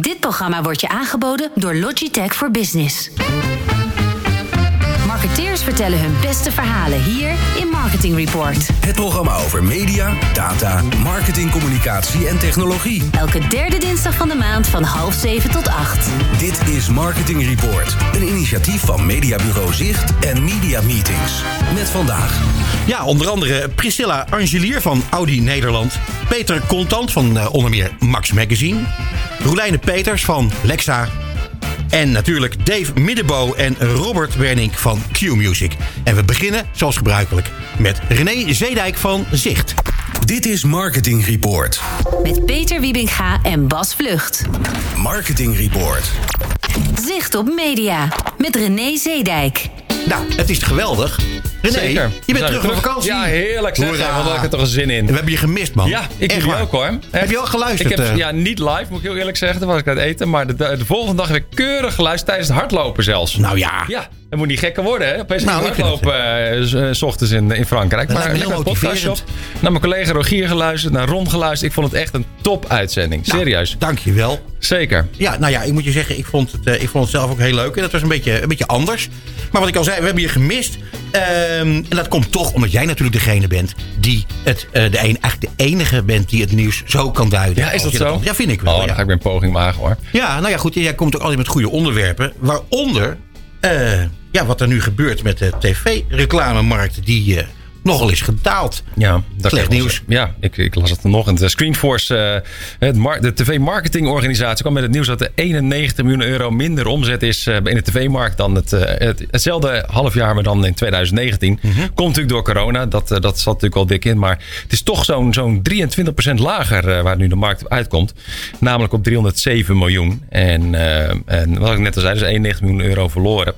Dit programma wordt je aangeboden door Logitech for Business. Marketeers vertellen hun beste verhalen hier in Marketing Report. Het programma over media, data, marketing, communicatie en technologie. Elke derde dinsdag van de maand van half zeven tot acht. Dit is Marketing Report, een initiatief van Mediabureau Zicht en Media Meetings. Met vandaag Ja, onder andere Priscilla Angelier van Audi Nederland. Peter Contant van eh, onder meer Max Magazine. Roelijne Peters van Lexa. En natuurlijk Dave Middenbo en Robert Wernink van Q-Music. En we beginnen, zoals gebruikelijk, met René Zeedijk van Zicht. Dit is Marketing Report. Met Peter Wiebinga en Bas Vlucht. Marketing Report. Zicht op media. Met René Zeedijk. Nou, het is geweldig. René, Zeker. je bent zijn terug van vakantie. Ja, heerlijk zeg. Hoera. Wat heb ik er toch een zin in. We hebben je gemist, man. Ja, ik Echt ook hoor. Echt. Heb je al geluisterd? Ik heb, eh? ja, niet live, moet ik heel eerlijk zeggen. Toen was ik aan het eten. Maar de, de, de volgende dag heb ik keurig geluisterd tijdens het hardlopen zelfs. Nou ja. Ja, moet niet gekker worden, hè? Opeens Nou, ik hardlopen eh, s- eh, s ochtends in, in Frankrijk. Dat maar lekker een podcastje op. Naar mijn collega Rogier geluisterd, naar Ron geluisterd. Ik vond het echt een top-uitzending. Nou, Serieus. Dank je wel. Zeker. Ja, nou ja, ik moet je zeggen, ik vond het, eh, ik vond het zelf ook heel leuk. En dat was een beetje, een beetje anders. Maar wat ik al zei, we hebben je gemist. Ehm, en dat komt toch omdat jij natuurlijk degene bent die het, de een, eigenlijk de enige bent die het nieuws zo kan duiden. Ja, is dat zo? ja, vind ik wel. Oh, ja. dan ga ik weer een poging wagen hoor. ja, nou ja, goed. Jij komt ook altijd met goede onderwerpen. Waaronder ja, wat er nu gebeurt met de tv-reclamemarkt. Die eh, nogal is gedaald. Ja, dat Slecht nieuws. Ja, ik, ik las het vanochtend. De Screenforce, eh, het de tv-marketingorganisatie, kwam met het nieuws dat er 91 miljoen euro minder omzet is eh, in de tv-markt dan het, eh, het, hetzelfde half jaar, maar dan in 2019. Mhm. Komt natuurlijk door corona, dat, eh, dat zat natuurlijk wel dik in. Maar het is toch zo'n zo'n 23% lager eh, waar nu de markt uitkomt. Namelijk op 307 miljoen. En, eh, en wat ik net al zei, dus 91 miljoen euro verloren.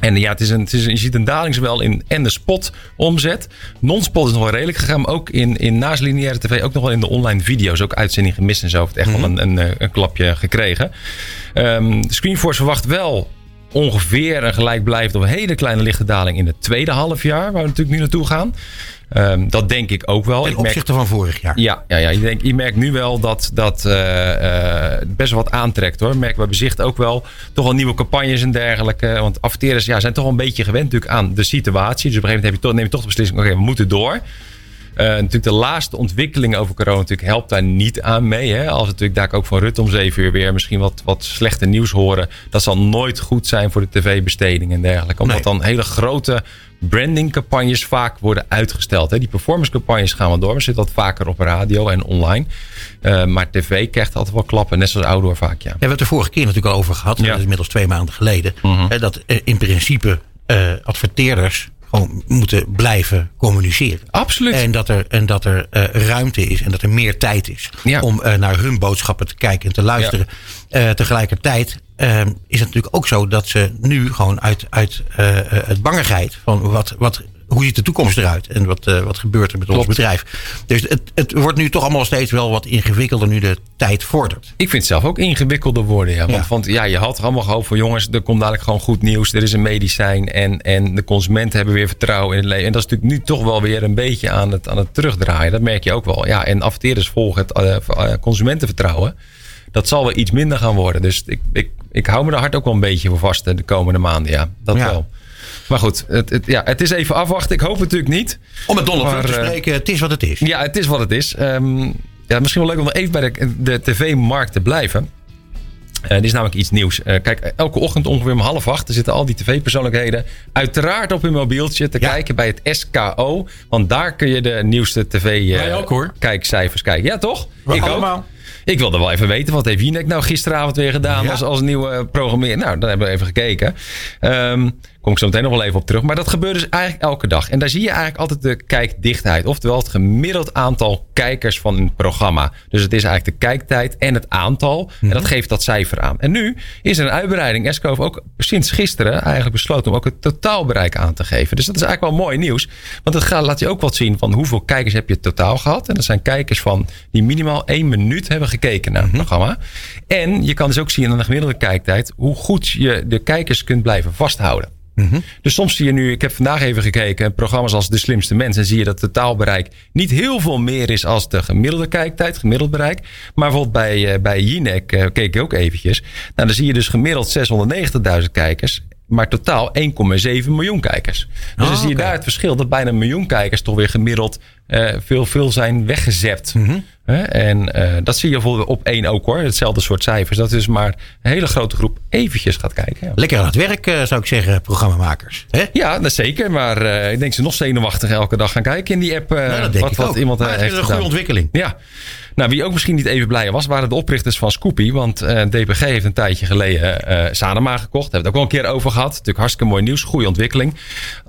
En ja, het is een, het is, een- je ziet een daling zowel in en de spot omzet. Non-spot is nog wel redelijk gegaan. Maar ook in, in naast lineaire tv, ook nog wel in de online video's. Ook uitzending gemist en zo. Heeft echt wel een, een, eh, een klapje gekregen. Ehm Screenforce verwacht wel ongeveer een gelijkblijvend of een hele kleine lichte daling in het tweede halfjaar. Waar we natuurlijk nu naartoe gaan. Ehm, dat denk ik ook wel. Ten merk- opzichte van vorig jaar. ja, ja, ja. Je, denkt, je merkt nu wel dat dat eh, eh, best wel wat aantrekt hoor. Merken we bij Zicht ook wel. Toch wel nieuwe campagnes en dergelijke. Want adverteerders ja, zijn toch wel een beetje gewend natuurlijk aan de situatie. Dus op een gegeven moment heb je toch, neem je toch de beslissing. Oké, we moeten door. Eh, natuurlijk de laatste ontwikkelingen over corona natuurlijk helpt daar niet aan mee. Hè? Als we natuurlijk daar ook van Rutte om zeven uur weer misschien wat, wat slechte nieuws horen. Dat zal nooit goed zijn voor de tv-besteding en dergelijke. Omdat Nee. dan hele grote brandingcampagnes vaak worden uitgesteld. Hè? Die performancecampagnes gaan wel door. Maar zitten wat vaker op radio en online. Eh, maar tv krijgt altijd wel klappen. Net zoals outdoor vaak, ja. Ja, we hebben het de vorige keer natuurlijk al over gehad. Ja. Mhm. Dat is inmiddels twee maanden geleden. Hè, dat eh, in principe eh, adverteerders gewoon moeten blijven communiceren. Absoluut. En dat er, en dat er eh, ruimte is en dat er meer tijd is Ja. om eh, naar hun boodschappen te kijken en te luisteren. Eh, tegelijkertijd eh, is het natuurlijk ook zo dat ze nu gewoon uit, uit het bangigheid van wat, wat, hoe ziet de toekomst eruit en wat, eh, wat gebeurt er met ons bedrijf. Dus het, het wordt nu toch allemaal steeds wel wat ingewikkelder nu de tijd vordert. Ik vind het zelf ook ingewikkelder worden. Ja. Want, Ja. want ja, je had allemaal gehoopt van jongens, er komt dadelijk gewoon goed nieuws. Er is een medicijn en, en de consumenten hebben weer vertrouwen in het leven. En dat is natuurlijk nu toch wel weer een beetje aan het, aan het terugdraaien. Dat merk je ook wel. Ja, en adverteerders volgen het eh, eh, consumentenvertrouwen. Dat zal wel iets minder gaan worden. Dus ik, ik, ik hou me er hard ook wel een beetje voor vast de komende maanden. Ja, dat Ja. wel. Maar goed, het, het, ja, het is even afwachten. Ik hoop het natuurlijk niet. Om met Donald te eh, spreken, het is wat het is. Ja, het is wat het is. Ehm, ja, misschien wel leuk om nog even bij de, de tv-markt te blijven. Eh dit is namelijk iets nieuws. Eh, kijk, elke ochtend ongeveer om half acht... er zitten al die tv-persoonlijkheden... uiteraard op hun mobieltje te Ja. kijken bij het SKO. Want daar kun je de nieuwste tv-kijkcijfers kijken. Ja, toch? We ik allemaal. ook. Ik wilde wel even weten, wat heeft Jinek nou gisteravond weer gedaan Ja. als, als nieuwe programmeer? Nou, dan hebben we even gekeken. Ehm kom ik zo meteen nog wel even op terug. Maar dat gebeurt dus eigenlijk elke dag. En daar zie je eigenlijk altijd de kijkdichtheid. Oftewel het gemiddeld aantal kijkers van een programma. Dus het is eigenlijk de kijktijd en het aantal. En dat geeft dat cijfer aan. En nu is er een uitbreiding. Esco heeft ook sinds gisteren eigenlijk besloten om ook het totaalbereik aan te geven. Dus dat is eigenlijk wel mooi nieuws. Want het gaat, laat je ook wat zien van hoeveel kijkers heb je totaal gehad. En dat zijn kijkers van die minimaal één minuut hebben gekeken naar het programma. En je kan dus ook zien aan de gemiddelde kijktijd hoe goed je de kijkers kunt blijven vasthouden. Dus soms zie je nu, ik heb vandaag even gekeken, programma's als De Slimste Mens. En zie je dat het totaalbereik niet heel veel meer is als de gemiddelde kijktijd, gemiddeld bereik. Maar bijvoorbeeld bij, uh, bij Jinek uh, keek ik ook eventjes. Nou, dan zie je dus gemiddeld 690.000 kijkers maar totaal 1,7 miljoen kijkers. Dus Oh, dan zie je daar het verschil dat bijna een miljoen kijkers toch weer gemiddeld eh, veel, veel zijn weggezept. Mhm. En eh, dat zie je bijvoorbeeld op één ook hoor. Hetzelfde soort cijfers. Dat is maar een hele grote groep eventjes gaat kijken. Ja. Lekker aan het werk, eh, zou ik zeggen, programmamakers. Hè? Ja, dat zeker. Maar ik denk ze nog zenuwachtig elke dag gaan kijken in die app. Nou, dat denk wat, ik wat ook. iemand maar heeft is een goede gedaan. ontwikkeling. Ja. Nou, wie ook misschien niet even blij was, waren de oprichters van Scoopy. Want eh, DPG heeft een tijdje geleden eh Sanema gekocht. Daar hebben we het ook al een keer over gehad. Natuurlijk hartstikke mooi nieuws, goede ontwikkeling.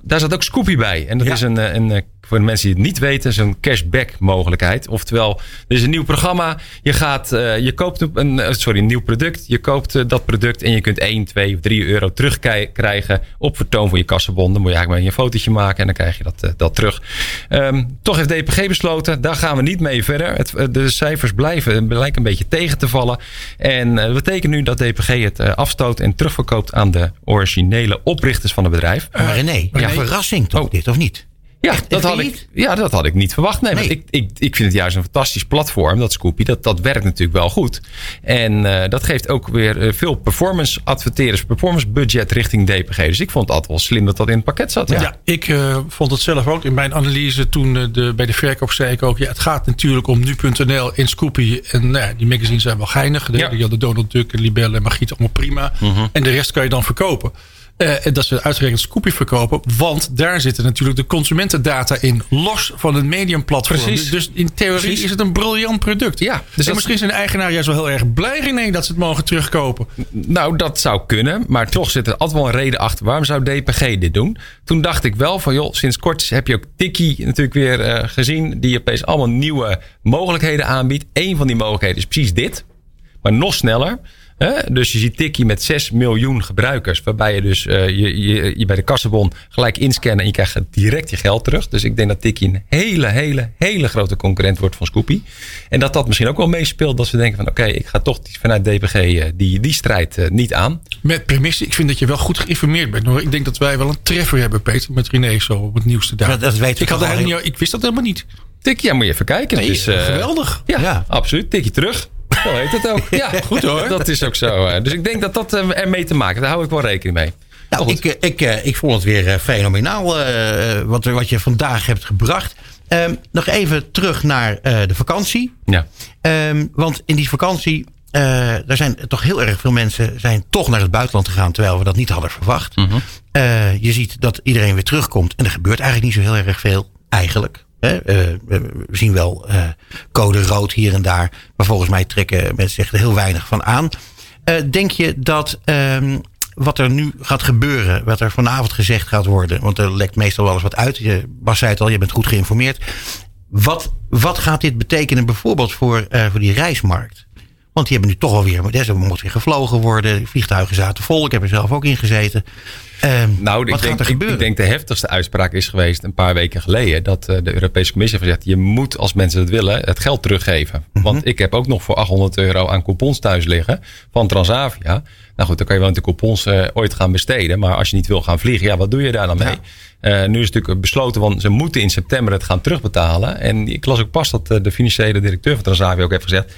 Daar zat ook Scoopy bij. En dat Ja. is een, eh, een, voor de mensen die het niet weten, is een cashback mogelijkheid. Oftewel, er is een nieuw programma. Je, gaat, eh, je koopt een, eh, sorry, een nieuw product. Je koopt eh, dat product en je kunt 1, 2 of 3 euro terugkrijgen op vertoon van je kassenbon. Dan moet je eigenlijk maar een fotootje maken en dan krijg je dat, dat terug. Ehm, toch heeft DPG besloten, daar gaan we niet mee verder. Het, de cijfers blijven, lijken een beetje tegen te vallen. En dat betekent nu dat DPG het afstoot en terugverkoopt aan de originele oprichters van het bedrijf. maar René, ja, verrassing toch Oh. dit, of niet? Ja, Echt, dat had ik, niet? ja, dat had ik niet verwacht. Nee, Nee. want ik, ik, ik vind het juist een fantastisch platform, dat Scoopy. Dat, dat werkt natuurlijk wel goed. En eh, dat geeft ook weer eh, veel performance adverteerders, performance budget richting DPG. Dus ik vond het altijd wel slim dat dat in het pakket zat. Ja, Ja, ik eh, vond het zelf ook. In mijn analyse toen de, bij de verkoop zei ik ook... Ja, het gaat natuurlijk om nu.nl en Scoopy. En nou ja, die magazines zijn wel geinig. De, Ja. Mhm. hadden Donald Duck, Libelle en Margriet allemaal prima. En de rest kan je dan verkopen. Eh, dat ze uitgerekend Scoopy verkopen. Want daar zitten natuurlijk de consumentendata in. Los van een mediumplatform. Precies. Dus in theorie Precies. is het een briljant product. Ja, dus misschien zijn de eigenaar juist wel heel erg blij René, dat ze het mogen terugkopen. Nou, dat zou kunnen. Maar toch zit er altijd wel een reden achter. Waarom zou DPG dit doen? Toen dacht ik wel van, joh, sinds kort heb je ook Tiki natuurlijk weer eh, gezien. Die opeens allemaal nieuwe mogelijkheden aanbiedt. Eén van die mogelijkheden is precies dit. Maar nog sneller. Hè? Dus je ziet Tiki met 6 miljoen gebruikers. Waarbij je dus eh, je, je, je bij de kassenbon gelijk inscannen. En je krijgt direct je geld terug. Dus ik denk dat Tiki een hele, hele, hele grote concurrent wordt van Scoopy. En dat dat misschien ook wel meespeelt. Dat ze denken van oké, ik ga toch die- vanuit DPG eh, die, die strijd eh, niet aan. Met premisse, ik vind dat je wel goed geïnformeerd bent. Hoor. Ik denk dat wij wel een treffer hebben, Peter, met René zo op het nieuwste daar. Dat- dat weten we ik, had al niet, ik wist dat helemaal niet. Tikkie, ja, moet je even kijken. Nee, Het is, eh, geweldig. Ja, Ja. absoluut. Tikje terug. Zo heet het ook. Ja, Goed hoor. Dat is ook zo. Dus ik denk dat dat eh, ermee te maken. Daar hou ik wel rekening mee. Nou, ik, eh, ik, eh, ik vond het weer fenomenaal eh, wat, wat je vandaag hebt gebracht. Ehm, nog even terug naar de vakantie. Ja. Ehm, want in die vakantie, eh er zijn toch heel erg veel mensen zijn toch naar het buitenland gegaan, terwijl we dat niet hadden verwacht. Eh, je ziet dat iedereen weer terugkomt en er gebeurt eigenlijk niet zo heel erg veel, eigenlijk. Eh, we zien wel eh, code rood hier en daar, maar volgens mij trekken mensen zich er heel weinig van aan. Eh, denk je dat ehm, wat er nu gaat gebeuren, wat er vanavond gezegd gaat worden, want er lekt meestal wel eens wat uit. Je, Bas zei het al, je bent goed geïnformeerd. Wat, wat gaat dit betekenen bijvoorbeeld voor, voor die reismarkt? Want die hebben nu toch alweer, er moet weer gevlogen worden. Vliegtuigen zaten vol. Ik heb er zelf ook in gezeten. Ehm, Nou, wat ik denk, er ik, ik denk de heftigste uitspraak is geweest een paar weken geleden. Dat eh, de Europese Commissie heeft gezegd: je moet als mensen het willen het geld teruggeven. Mhm. Want ik heb ook nog voor 800 euro aan coupons thuis liggen van Transavia. Nou goed, dan kan je wel de coupons eh, ooit gaan besteden. Maar als je niet wil gaan vliegen, ja, wat doe je daar dan mee? Eh, nu is het natuurlijk besloten, want ze moeten in september het gaan terugbetalen. En ik las ook pas dat de financiële directeur van Transavia ook heeft gezegd: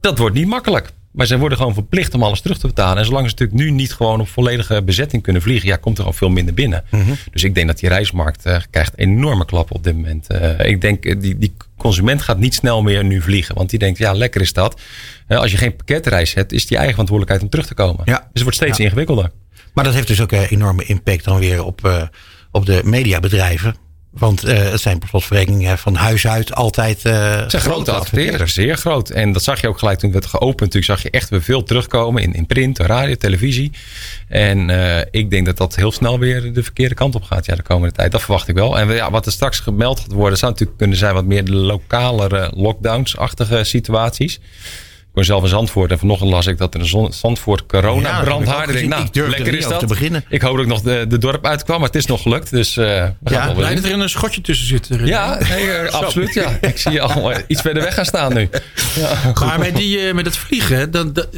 dat wordt niet makkelijk. Maar ze worden gewoon verplicht om alles terug te betalen. En zolang ze natuurlijk nu niet gewoon op volledige bezetting kunnen vliegen, ja, komt er al veel minder binnen. Dus ik denk dat die reismarkt eh, krijgt enorme klappen op dit moment. Eh, ik denk, eh, die, die consument gaat niet snel meer nu vliegen. Want die denkt, ja, lekker is dat. Als je geen pakketreis hebt, is die eigen verantwoordelijkheid om terug te komen. Ja. Dus het wordt steeds Ja. ingewikkelder. Maar dat heeft dus ook een enorme impact dan weer op, op de mediabedrijven. Want eh, het zijn per slotverrekening eh, van huis uit altijd. eh Het zijn grote adverteerders, zeer groot. En dat zag je ook gelijk toen het werd geopend. Natuurlijk zag je echt weer veel terugkomen in, in print, radio, televisie. En eh, ik denk dat dat heel snel weer de verkeerde kant op gaat ja, de komende tijd. Dat verwacht ik wel. En ja, wat er straks gemeld gaat worden, zou natuurlijk kunnen zijn wat meer de lokalere lockdowns-achtige situaties. Zelf in Zandvoort en vanochtend las ik dat er een Zandvoort corona Ja, dat brand heb ik nou, Ik er lekker is dat. te beginnen. Ik hoop dat ik nog de, de dorp uitkwam, maar het is nog gelukt. Dus eh we gaan Ja, wel weer Blij dat er een schotje tussen zit. Ja, nee, eh, absoluut. Ja. Ik zie je al iets verder weg gaan staan nu. Ja. Maar met, die, eh, met het vliegen, dan, dat-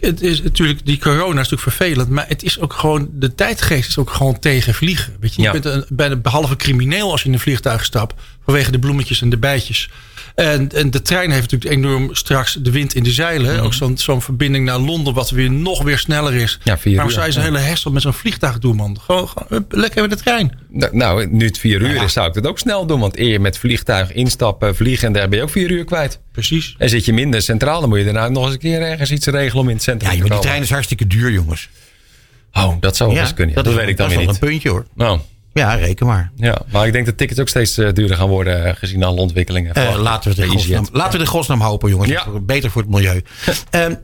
het is natuurlijk, die corona is natuurlijk vervelend. Maar het is ook gewoon, de tijdgeest is ook gewoon tegen vliegen. Weet je, je Ja. bent een, bijna behalve crimineel als je in een vliegtuig stapt. Vanwege de bloemetjes en de bijtjes. En, en de trein heeft natuurlijk enorm straks de wind in de zeilen. Mhm. Ook zo'n zo'n verbinding naar Londen, wat weer nog weer sneller is. Ja, vier Waarom uur, zou je zo'n ja. hele herstel met zo'n vliegtuig doen, man? Gewoon, lekker met de trein. Nou, Nou, nu het vier uur is, zou ik het ook snel doen. Want eer je met vliegtuig instappen, vliegen en daar ben je ook vier uur kwijt. Precies. En zit je minder centraal, dan moet je daarna nog eens een keer ergens iets regelen om in het centrum Ja, te maar die komen. trein is hartstikke duur, jongens. Oh, dat zou wel ja, eens kunnen. ja. Dat, is- weet ik dan dat weer is niet. wel een puntje hoor. Nou, Ja, reken maar. ja. Maar ik denk dat tickets ook steeds eh, duurder gaan worden eh, gezien alle ontwikkelingen. Eh, laten, we de van godsnaam, laten we de godsnaam hopen, jongens. Ja. Beter voor het milieu. Ehm,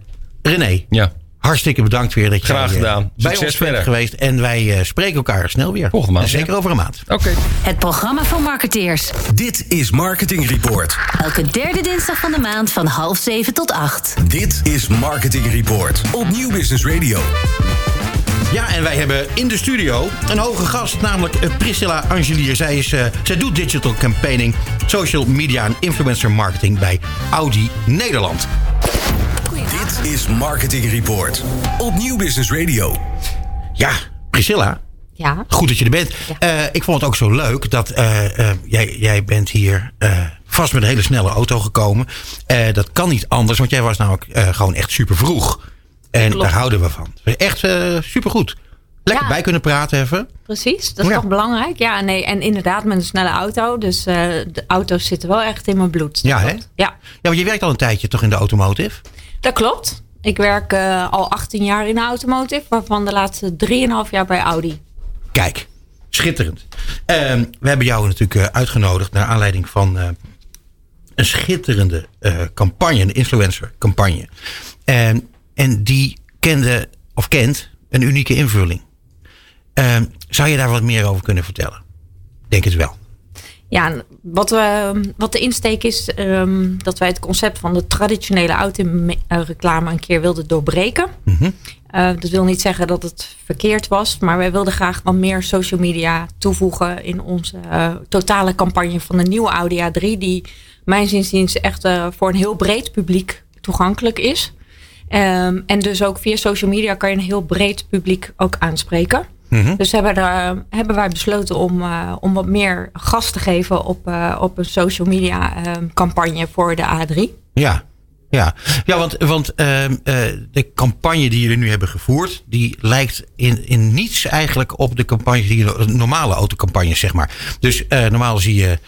René, Ja, hartstikke bedankt weer dat je Graag gedaan. bij Succes ons bent geweest. En wij spreken elkaar snel weer. Volgende maand, En zeker ja. over een maand. oké. Het programma van marketeers. Dit is Marketing Report. Elke derde dinsdag van de maand van half zeven tot acht. Dit is Marketing Report op Nieuw Business Radio. Ja, en wij hebben in de studio een hoge gast, namelijk eh, Priscilla Angelier. Zij, is, eh, zij doet digital campaigning, social media en influencer marketing bij Audi Nederland. Dit is Marketing Report op Nieuw Business Radio. Ja, Priscilla, Ja, goed dat je er bent. Eh, ik vond het ook zo leuk dat eh, eh, jij, jij bent hier eh, vast met een hele snelle auto gekomen. Eh, dat kan niet anders, want jij was namelijk eh, gewoon echt super vroeg. En Klopt. daar houden we van. Echt eh super goed. Lekker Ja. bij kunnen praten even. precies. Dat is Ja. toch belangrijk? Ja, nee. En inderdaad met een snelle auto. Dus eh, de auto's zitten wel echt in mijn bloed. Ja, hè? Ja, Ja, want je werkt al een tijdje toch in de automotive? dat klopt. Ik werk eh, al 18 jaar in de automotive. Waarvan de laatste 3,5 jaar bij Audi. Kijk, schitterend. Ehm, we hebben jou natuurlijk uitgenodigd naar aanleiding van een schitterende campagne, een influencer campagne. En, en die kende, of kent, een unieke invulling. Ehm, zou je daar wat meer over kunnen vertellen? Denk het wel. Ja, wat, we, wat de insteek is, ehm, dat wij het concept van de traditionele autoreclame een keer wilden doorbreken. Eh, dat wil niet zeggen dat het verkeerd was, maar wij wilden graag wat meer social media toevoegen in onze eh, totale campagne van de nieuwe Audi A3, die mijn zinziens echt eh, voor een heel breed publiek toegankelijk is. Ehm, en dus ook via social media kan je een heel breed publiek ook aanspreken. Dus hebben, er, hebben wij besloten om, eh, om wat meer gas te geven op, eh, op een social media eh, campagne voor de A3. Ja, ja. ja want, want ehm, eh, de campagne die jullie nu hebben gevoerd, die lijkt in, in niets eigenlijk op de campagnes die normale autocampagnes, zeg maar. Dus normaal zie je,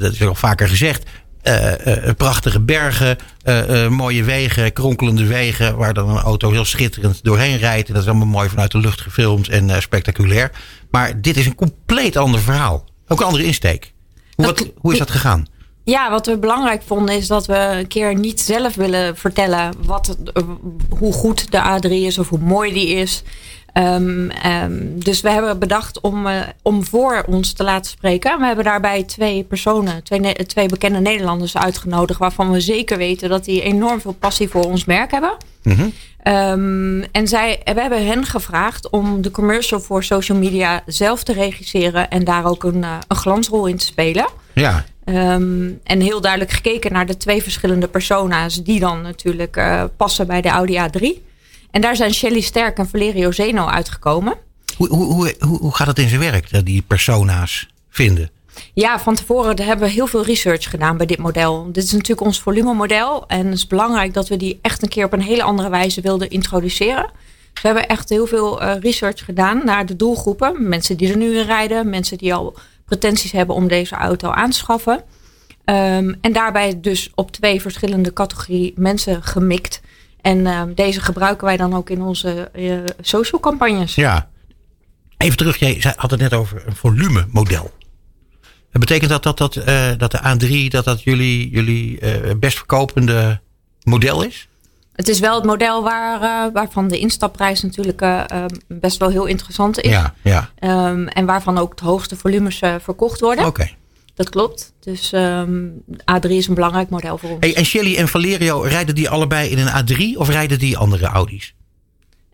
dat is al vaker gezegd. Eh, eh, prachtige bergen, eh, eh, mooie wegen, kronkelende wegen, waar dan een auto heel schitterend doorheen rijdt. En dat is allemaal mooi vanuit de lucht gefilmd en eh, spectaculair. Maar dit is een compleet ander verhaal. Ook een andere insteek. Hoe, Dat- wat, hoe is dat gegaan? Ja, wat we belangrijk vonden is dat we een keer niet zelf willen vertellen wat, eh, hoe goed de A3 is of hoe mooi die is. Ehm, ehm, dus we hebben bedacht om, eh, om voor ons te laten spreken. We hebben daarbij twee personen, twee, twee bekende Nederlanders uitgenodigd. Waarvan we zeker weten dat die enorm veel passie voor ons merk hebben. Ehm, en zij, we hebben hen gevraagd om de commercial voor social media zelf te regisseren. En daar ook een, eh, een glansrol in te spelen. Ja, en heel duidelijk gekeken naar de twee verschillende persona's die dan natuurlijk eh, passen bij de Audi A3. En daar zijn Shelly Sterk en Valerio Zeno uitgekomen. Hoe, hoe, hoe, hoe hoe gaat het in zijn werk, dat die persona's vinden? Ja, van tevoren hebben we heel veel research gedaan bij dit model. Dit is natuurlijk ons volumemodel. En het is belangrijk dat we die echt een keer op een hele andere wijze wilden introduceren. Dus we hebben echt heel veel eh, research gedaan naar de doelgroepen. Mensen die er nu in rijden. Mensen die al pretenties hebben om deze auto aan te schaffen. Ehm, en daarbij dus op twee verschillende categorie mensen gemikt. En ehm, deze gebruiken wij dan ook in onze eh, social campagnes. Ja. Even terug, jij had het net over een volumemodel. Dat betekent dat dat, dat, eh, dat de A3 dat dat jullie, jullie eh, best verkopende model is? Het is wel het model waar, waarvan de instapprijs natuurlijk eh, eh, best wel heel interessant is. Ja, ja. Ehm, en waarvan ook de hoogste volumes verkocht worden. Oké. Dat klopt. Dus ehm, A3 is een belangrijk model voor ons. Hey, en Shelly en Valerio, rijden die allebei in een A3 of rijden die andere Audi's?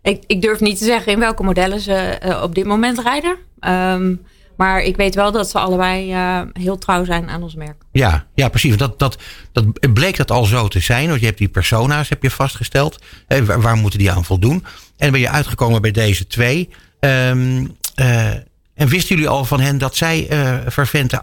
Ik, ik durf niet te zeggen in welke modellen ze eh, op dit moment rijden. Ehm, maar ik weet wel dat ze allebei eh, heel trouw zijn aan ons merk. Ja, ja precies. Dat, dat, dat bleek dat al zo te zijn. Want je hebt die persona's heb je vastgesteld. Hè, waar, waar moeten die aan voldoen? En ben je uitgekomen bij deze twee. Ehm, eh, en wisten jullie al van hen dat zij vervente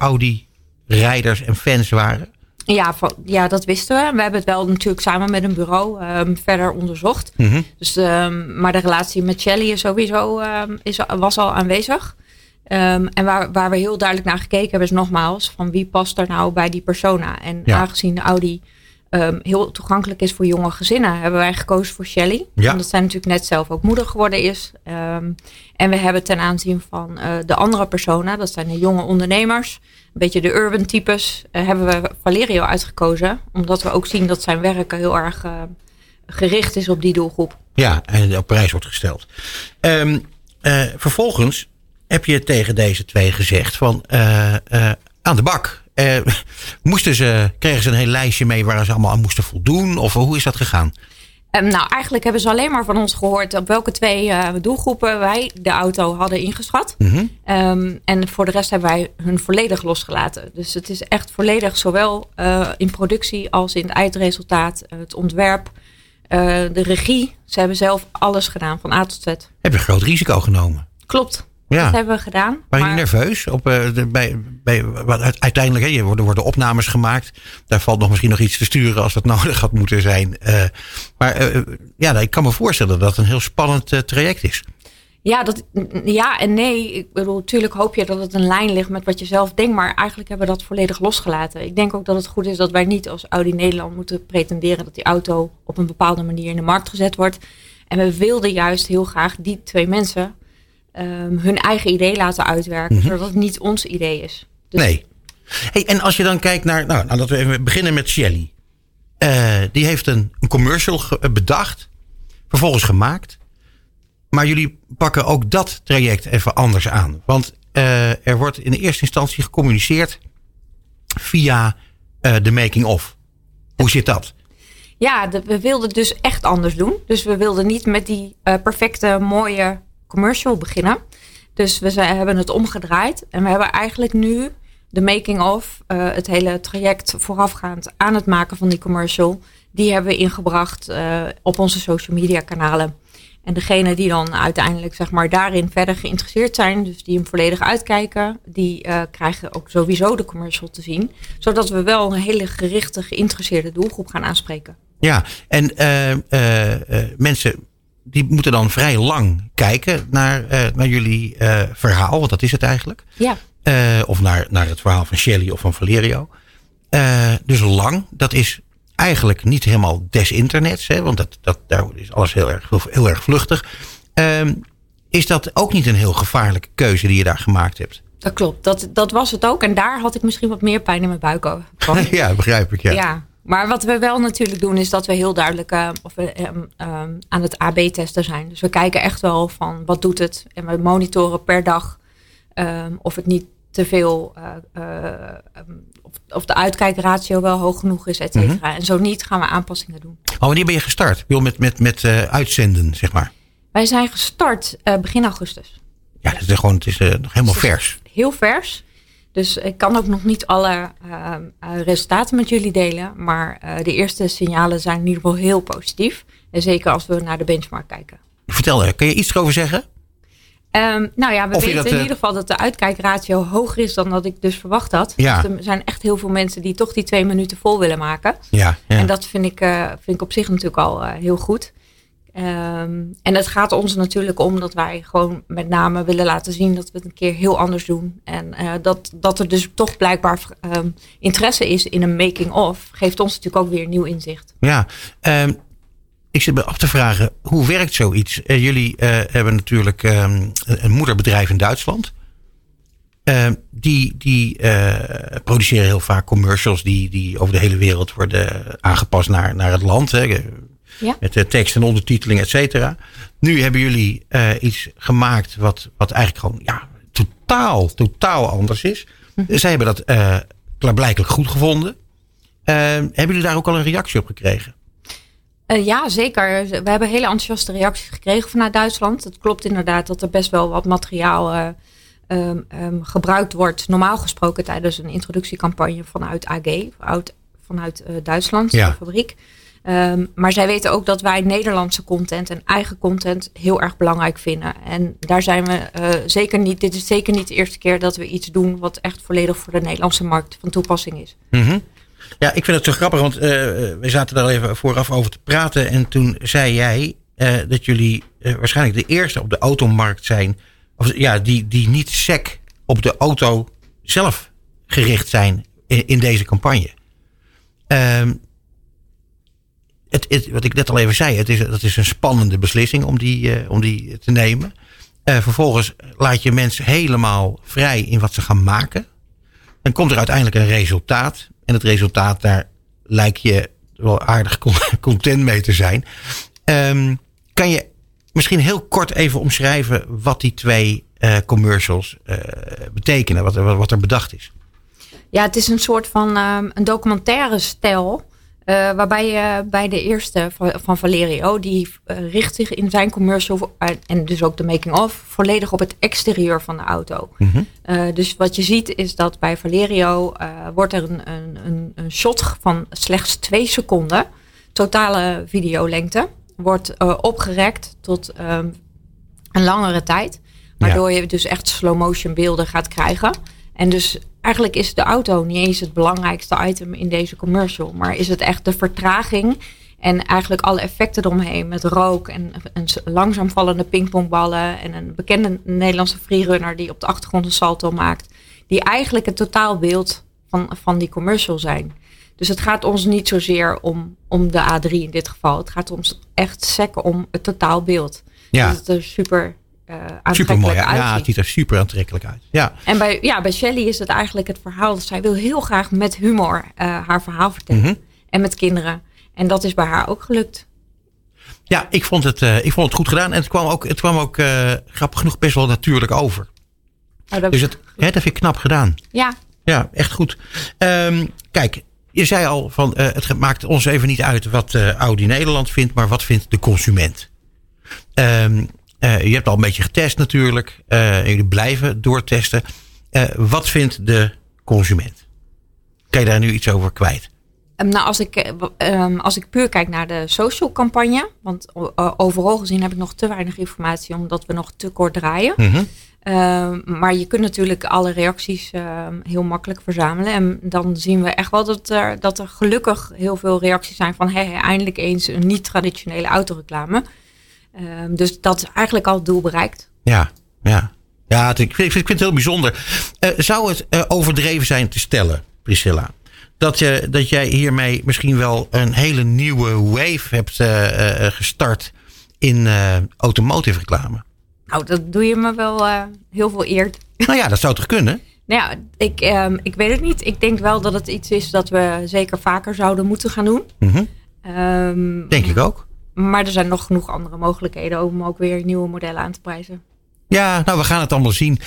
Audi-rijders en fans waren? Ja, van- ja, dat wisten we. We hebben het wel natuurlijk samen met een bureau ehm, verder onderzocht. Mhm. Dus, ehm, maar de relatie met Shelly is sowieso ehm, is, was al aanwezig. En waar, waar we heel duidelijk naar gekeken hebben is nogmaals van wie past er nou bij die persona. En Ja. aangezien de Audi heel toegankelijk is voor jonge gezinnen, hebben wij gekozen voor Shelly. Ja. Omdat zij natuurlijk net zelf ook moeder geworden is. En we hebben ten aanzien van eh, de andere persona, dat zijn de jonge ondernemers, beetje de urban types, eh, hebben we Valerio uitgekozen. Omdat we ook zien dat zijn werk heel erg eh, gericht is op die doelgroep. Ja, en op prijs wordt gesteld. Ehm, eh, vervolgens heb je tegen deze twee gezegd van aan de bak. Moesten ze, kregen ze een heel lijstje mee waar ze allemaal aan moesten voldoen? Of hoe is dat gegaan? Ehm, nou, eigenlijk hebben ze alleen maar van ons gehoord op welke twee eh, doelgroepen wij de auto hadden ingeschat. Mhm. Ehm, en voor de rest hebben wij hun volledig losgelaten. Dus het is echt volledig zowel eh, in productie als in het eindresultaat, eh, het ontwerp, de regie. Ze hebben zelf alles gedaan van A tot Z. Heb je een groot risico genomen? Klopt, Ja. dat hebben we gedaan. Maar- jullie nerveus? Op, eh, de, bij, bij, uiteindelijk, hè, je worden, opnames gemaakt. Daar valt nog misschien nog iets te sturen als dat nodig had moeten zijn. Eh, maar eh, ja, ik kan me voorstellen dat het een heel spannend traject is. Ja, dat, ja en nee. Ik bedoel, natuurlijk hoop je dat het een lijn ligt met wat je zelf denkt. Maar eigenlijk hebben we dat volledig losgelaten. Ik denk ook dat het goed is dat wij niet als Audi Nederland moeten pretenderen dat die auto op een bepaalde manier in de markt gezet wordt. En we wilden juist heel graag die twee mensen ehm, hun eigen idee laten uitwerken. Zodat het niet ons idee is. Dus Nee. Hey, en als je dan kijkt naar, nou, nou dat we even beginnen met Shelly. Eh, die heeft een, een commercial eh, bedacht, vervolgens gemaakt. Maar jullie pakken ook dat traject even anders aan. Want eh, er wordt in de eerste instantie gecommuniceerd via de making-of. Hoe zit dat? Ja, de- we wilden het dus echt anders doen. Dus we wilden niet met die perfecte, mooie commercial beginnen. Dus we zijn, hebben het omgedraaid. En we hebben eigenlijk nu de making-of, eh, het hele traject voorafgaand aan het maken van die commercial. Die hebben we ingebracht eh, op onze social media kanalen. En degene die dan uiteindelijk zeg maar, daarin verder geïnteresseerd zijn, dus die hem volledig uitkijken, die eh, krijgen ook sowieso de commercial te zien. Zodat we wel een hele gerichte, geïnteresseerde doelgroep gaan aanspreken. Ja, en mensen die moeten dan vrij lang kijken naar, eh, naar jullie eh, verhaal. Want dat is het eigenlijk. Ja. Eh, of naar, naar het verhaal van Shelley of van Valerio. Dus lang, dat is eigenlijk niet helemaal des internets. Hè, want dat, dat, daar is alles heel erg, heel erg vluchtig. Ehm, is dat ook niet een heel gevaarlijke keuze die je daar gemaakt hebt? Dat klopt, dat, dat was het ook. En daar had ik misschien wat meer pijn in mijn buik over. ja, begrijp ik. Ja. Ja. Maar wat we wel natuurlijk doen, is dat we heel duidelijk eh, of we, ehm, aan het AB-testen zijn. Dus we kijken echt wel van wat doet het. En we monitoren per dag ehm, of het niet te veel, eh, of, of de uitkijkratio wel hoog genoeg is, et cetera. En zo niet gaan we aanpassingen doen. Oh, wanneer ben je gestart? Bedoel, met, met, met uitzenden, zeg maar. Wij zijn gestart begin augustus. Ja, dat is gewoon, het is nog helemaal Dus vers. Heel vers. Dus ik kan ook nog niet alle eh, eh, resultaten met jullie delen. Maar eh, de eerste signalen zijn in ieder geval heel positief. En zeker als we naar de benchmark kijken. Vertel, eh, kun je iets erover zeggen? Ehm, nou ja, we Of weten dat, in ieder geval dat de uitkijkratio hoger is dan dat ik dus verwacht had. Ja. Dus er zijn echt heel veel mensen die toch die twee minuten vol willen maken. Ja, ja. En dat vind ik, vind ik op zich natuurlijk al heel goed. Ehm, en het gaat ons natuurlijk om dat wij gewoon met name willen laten zien dat we het een keer heel anders doen. En eh, dat, dat er dus toch blijkbaar ehm, interesse is in een making-of, geeft ons natuurlijk ook weer nieuw inzicht. Ja, ehm, ik zit me af te vragen, hoe werkt zoiets? Eh, jullie eh, hebben natuurlijk een moederbedrijf in Duitsland. Die die produceren heel vaak commercials die, die over de hele wereld worden aangepast naar, naar het land. Hè, Ja. met de tekst en ondertiteling, et cetera. Nu hebben jullie eh, iets gemaakt wat, wat eigenlijk gewoon ja, totaal, totaal anders is. Zij hebben dat uh, klaarblijkelijk goed gevonden. Uh, hebben jullie daar ook al een reactie op gekregen? Uh, ja, zeker. We hebben hele enthousiaste reacties gekregen vanuit Duitsland. Het klopt inderdaad dat er best wel wat materiaal um, um, gebruikt wordt. Normaal gesproken tijdens een introductiecampagne vanuit AG, vanuit, vanuit Duitsland, ja. de fabriek. Um, maar zij weten ook dat wij Nederlandse content en eigen content heel erg belangrijk vinden. En daar zijn we uh, zeker niet. Dit is zeker niet de eerste keer dat we iets doen wat echt volledig voor de Nederlandse markt van toepassing is. -hmm. Ja, ik vind het zo grappig, want uh, we zaten daar even vooraf over te praten. En toen zei jij dat jullie waarschijnlijk de eerste op de automarkt zijn. Of ja, die, die niet sec op de auto zelf gericht zijn in, in deze campagne. Um, het, wat ik net al even zei, het is, dat is een spannende beslissing om die, uh, om die te nemen. Uh, vervolgens laat je mensen helemaal vrij in wat ze gaan maken. Dan komt er uiteindelijk een resultaat. En het resultaat, daar lijkt je wel aardig content mee te zijn. Um, kan je misschien heel kort even omschrijven wat die twee uh, commercials betekenen, wat, wat er bedacht is? Ja, het is een soort van um, een documentaire stijl. Uh, waarbij je bij de eerste van, van Valerio, die uh, richt zich in zijn commercial en dus ook de making-of volledig op het exterieur van de auto. Mm -hmm. dus wat je ziet is dat bij Valerio wordt er een, een, een, shot van slechts twee seconden, totale videolengte, wordt opgerekt tot um, een langere tijd. Waardoor ja. je dus echt slow motion beelden gaat krijgen. En dus eigenlijk is de auto niet eens het belangrijkste item in deze commercial. Maar is het echt de vertraging en eigenlijk alle effecten eromheen. Met rook en, en langzaam vallende pingpongballen. En een bekende Nederlandse freerunner die op de achtergrond een salto maakt. Die eigenlijk het totaalbeeld van, van die commercial zijn. Dus het gaat ons niet zozeer om, om de A3 in dit geval. Het gaat ons echt sekken om het totaalbeeld. Ja. Dus het is super uh, super mooi. Ja, het ziet er super aantrekkelijk uit. Ja. En bij, ja, bij Shelley is het eigenlijk het verhaal dat zij wil heel graag met humor uh, haar verhaal vertellen. Mm -hmm. En met kinderen. En dat is bij haar ook gelukt. Ja, ik vond het, uh, ik vond het goed gedaan. En het kwam ook, het kwam ook grappig genoeg best wel natuurlijk over. Oh, dat dus het, hè, dat vind ik knap gedaan. Ja. Ja, echt goed. Um, kijk, je zei al van het maakt ons even niet uit wat Audi Nederland vindt, maar wat vindt de consument? Um, uh, je hebt al een beetje getest natuurlijk. Uh, jullie blijven doortesten. Uh, wat vindt de consument? Kan je daar nu iets over kwijt? Um, nou, als ik, um, als ik puur kijk naar de social campagne. Want overal gezien heb ik nog te weinig informatie. Omdat we nog te kort draaien. Mm -hmm. maar je kunt natuurlijk alle reacties heel makkelijk verzamelen. En dan zien we echt wel dat er, dat er gelukkig heel veel reacties zijn van... Hey, eindelijk eens een niet-traditionele autoreclame. Um, dus dat is eigenlijk al het doel bereikt. Ja, ja. Ja, ik vind, ik vind het heel bijzonder. Uh, zou het uh, overdreven zijn te stellen, Priscilla? Dat, je, dat jij hiermee misschien wel een hele nieuwe wave hebt uh, gestart in automotive reclame? Nou, dat doe je me wel heel veel eer. Nou ja, dat zou toch kunnen? Nou ja, ik, um, ik weet het niet. Ik denk wel dat het iets is dat we zeker vaker zouden moeten gaan doen. Mm -hmm. um, denk ik ook. Maar er zijn nog genoeg andere mogelijkheden om ook weer nieuwe modellen aan te prijzen. Ja, nou, we gaan het allemaal zien.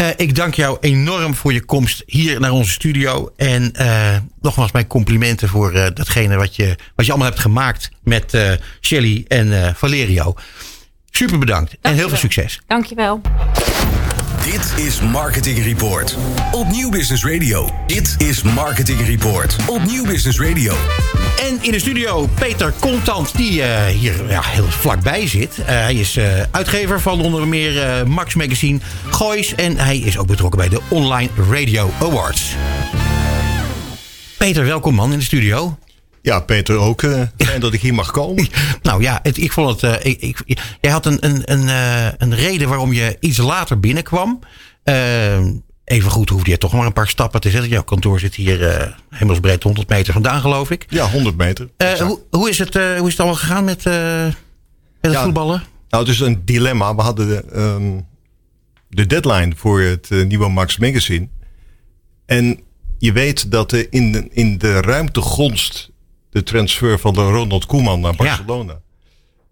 Uh, ik dank jou enorm voor je komst hier naar onze studio. En uh, nogmaals mijn complimenten voor uh, datgene wat je, wat je allemaal hebt gemaakt met Shelly en Valerio. Super bedankt dank en heel veel succes. Dankjewel. Dit is Marketing Report op Nieuw Business Radio. Dit is Marketing Report op Nieuw Business Radio. En in de studio Peter Contant, die uh, hier ja, heel vlakbij zit. Uh, hij is uh, uitgever van onder meer Max Magazine, Goois. En hij is ook betrokken bij de Online Radio Awards. Peter, welkom man in de studio. Ja, Peter ook. Uh, fijn dat ik hier mag komen. Nou ja, het, ik vond het. Uh, ik, ik, jij had een, een, een, uh, een reden waarom je iets later binnenkwam. even goed hoefde je toch maar een paar stappen te zetten. Jouw kantoor zit hier hemelsbreed 100 meter vandaan, geloof ik. Ja, 100 meter. Hoe, hoe, is het, hoe is het allemaal gegaan met, met het ja, voetballen? Nou, het is een dilemma. We hadden de, um, de deadline voor het nieuwe Max Magazine. En je weet dat in de, in de ruimte gonst de transfer van de Ronald Koeman naar Barcelona. Ja.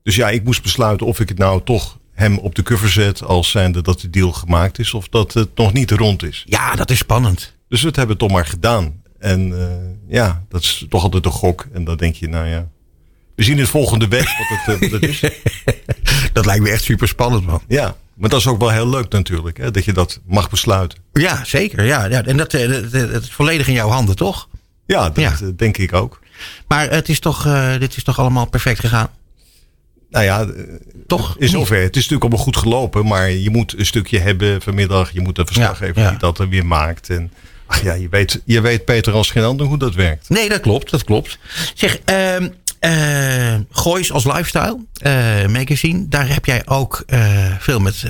Dus ja, ik moest besluiten of ik het nou toch hem op de cover zet als zijnde dat de deal gemaakt is of dat het nog niet rond is. Ja, dat is spannend. Dus we hebben het toch maar gedaan. En uh, ja, dat is toch altijd een gok. En dan denk je, nou ja, we zien het volgende week wat het, uh, wat het is. dat lijkt me echt super spannend, man. Ja, maar dat is ook wel heel leuk natuurlijk, hè, dat je dat mag besluiten. Ja, zeker. Ja, ja. En dat, dat, dat is volledig in jouw handen, toch? Ja, dat ja. denk ik ook. Maar het is toch, uh, dit is toch allemaal perfect gegaan? Nou ja, toch? In zover. Het is natuurlijk allemaal goed gelopen, maar je moet een stukje hebben vanmiddag. Je moet een verslaggever ja, ja. die dat er weer maakt. En ach ja, je weet, je weet Peter als geen ander hoe dat werkt. Nee, dat klopt, dat klopt. Zeg, uh, Goois als lifestyle uh, magazine, daar heb jij ook uh, veel met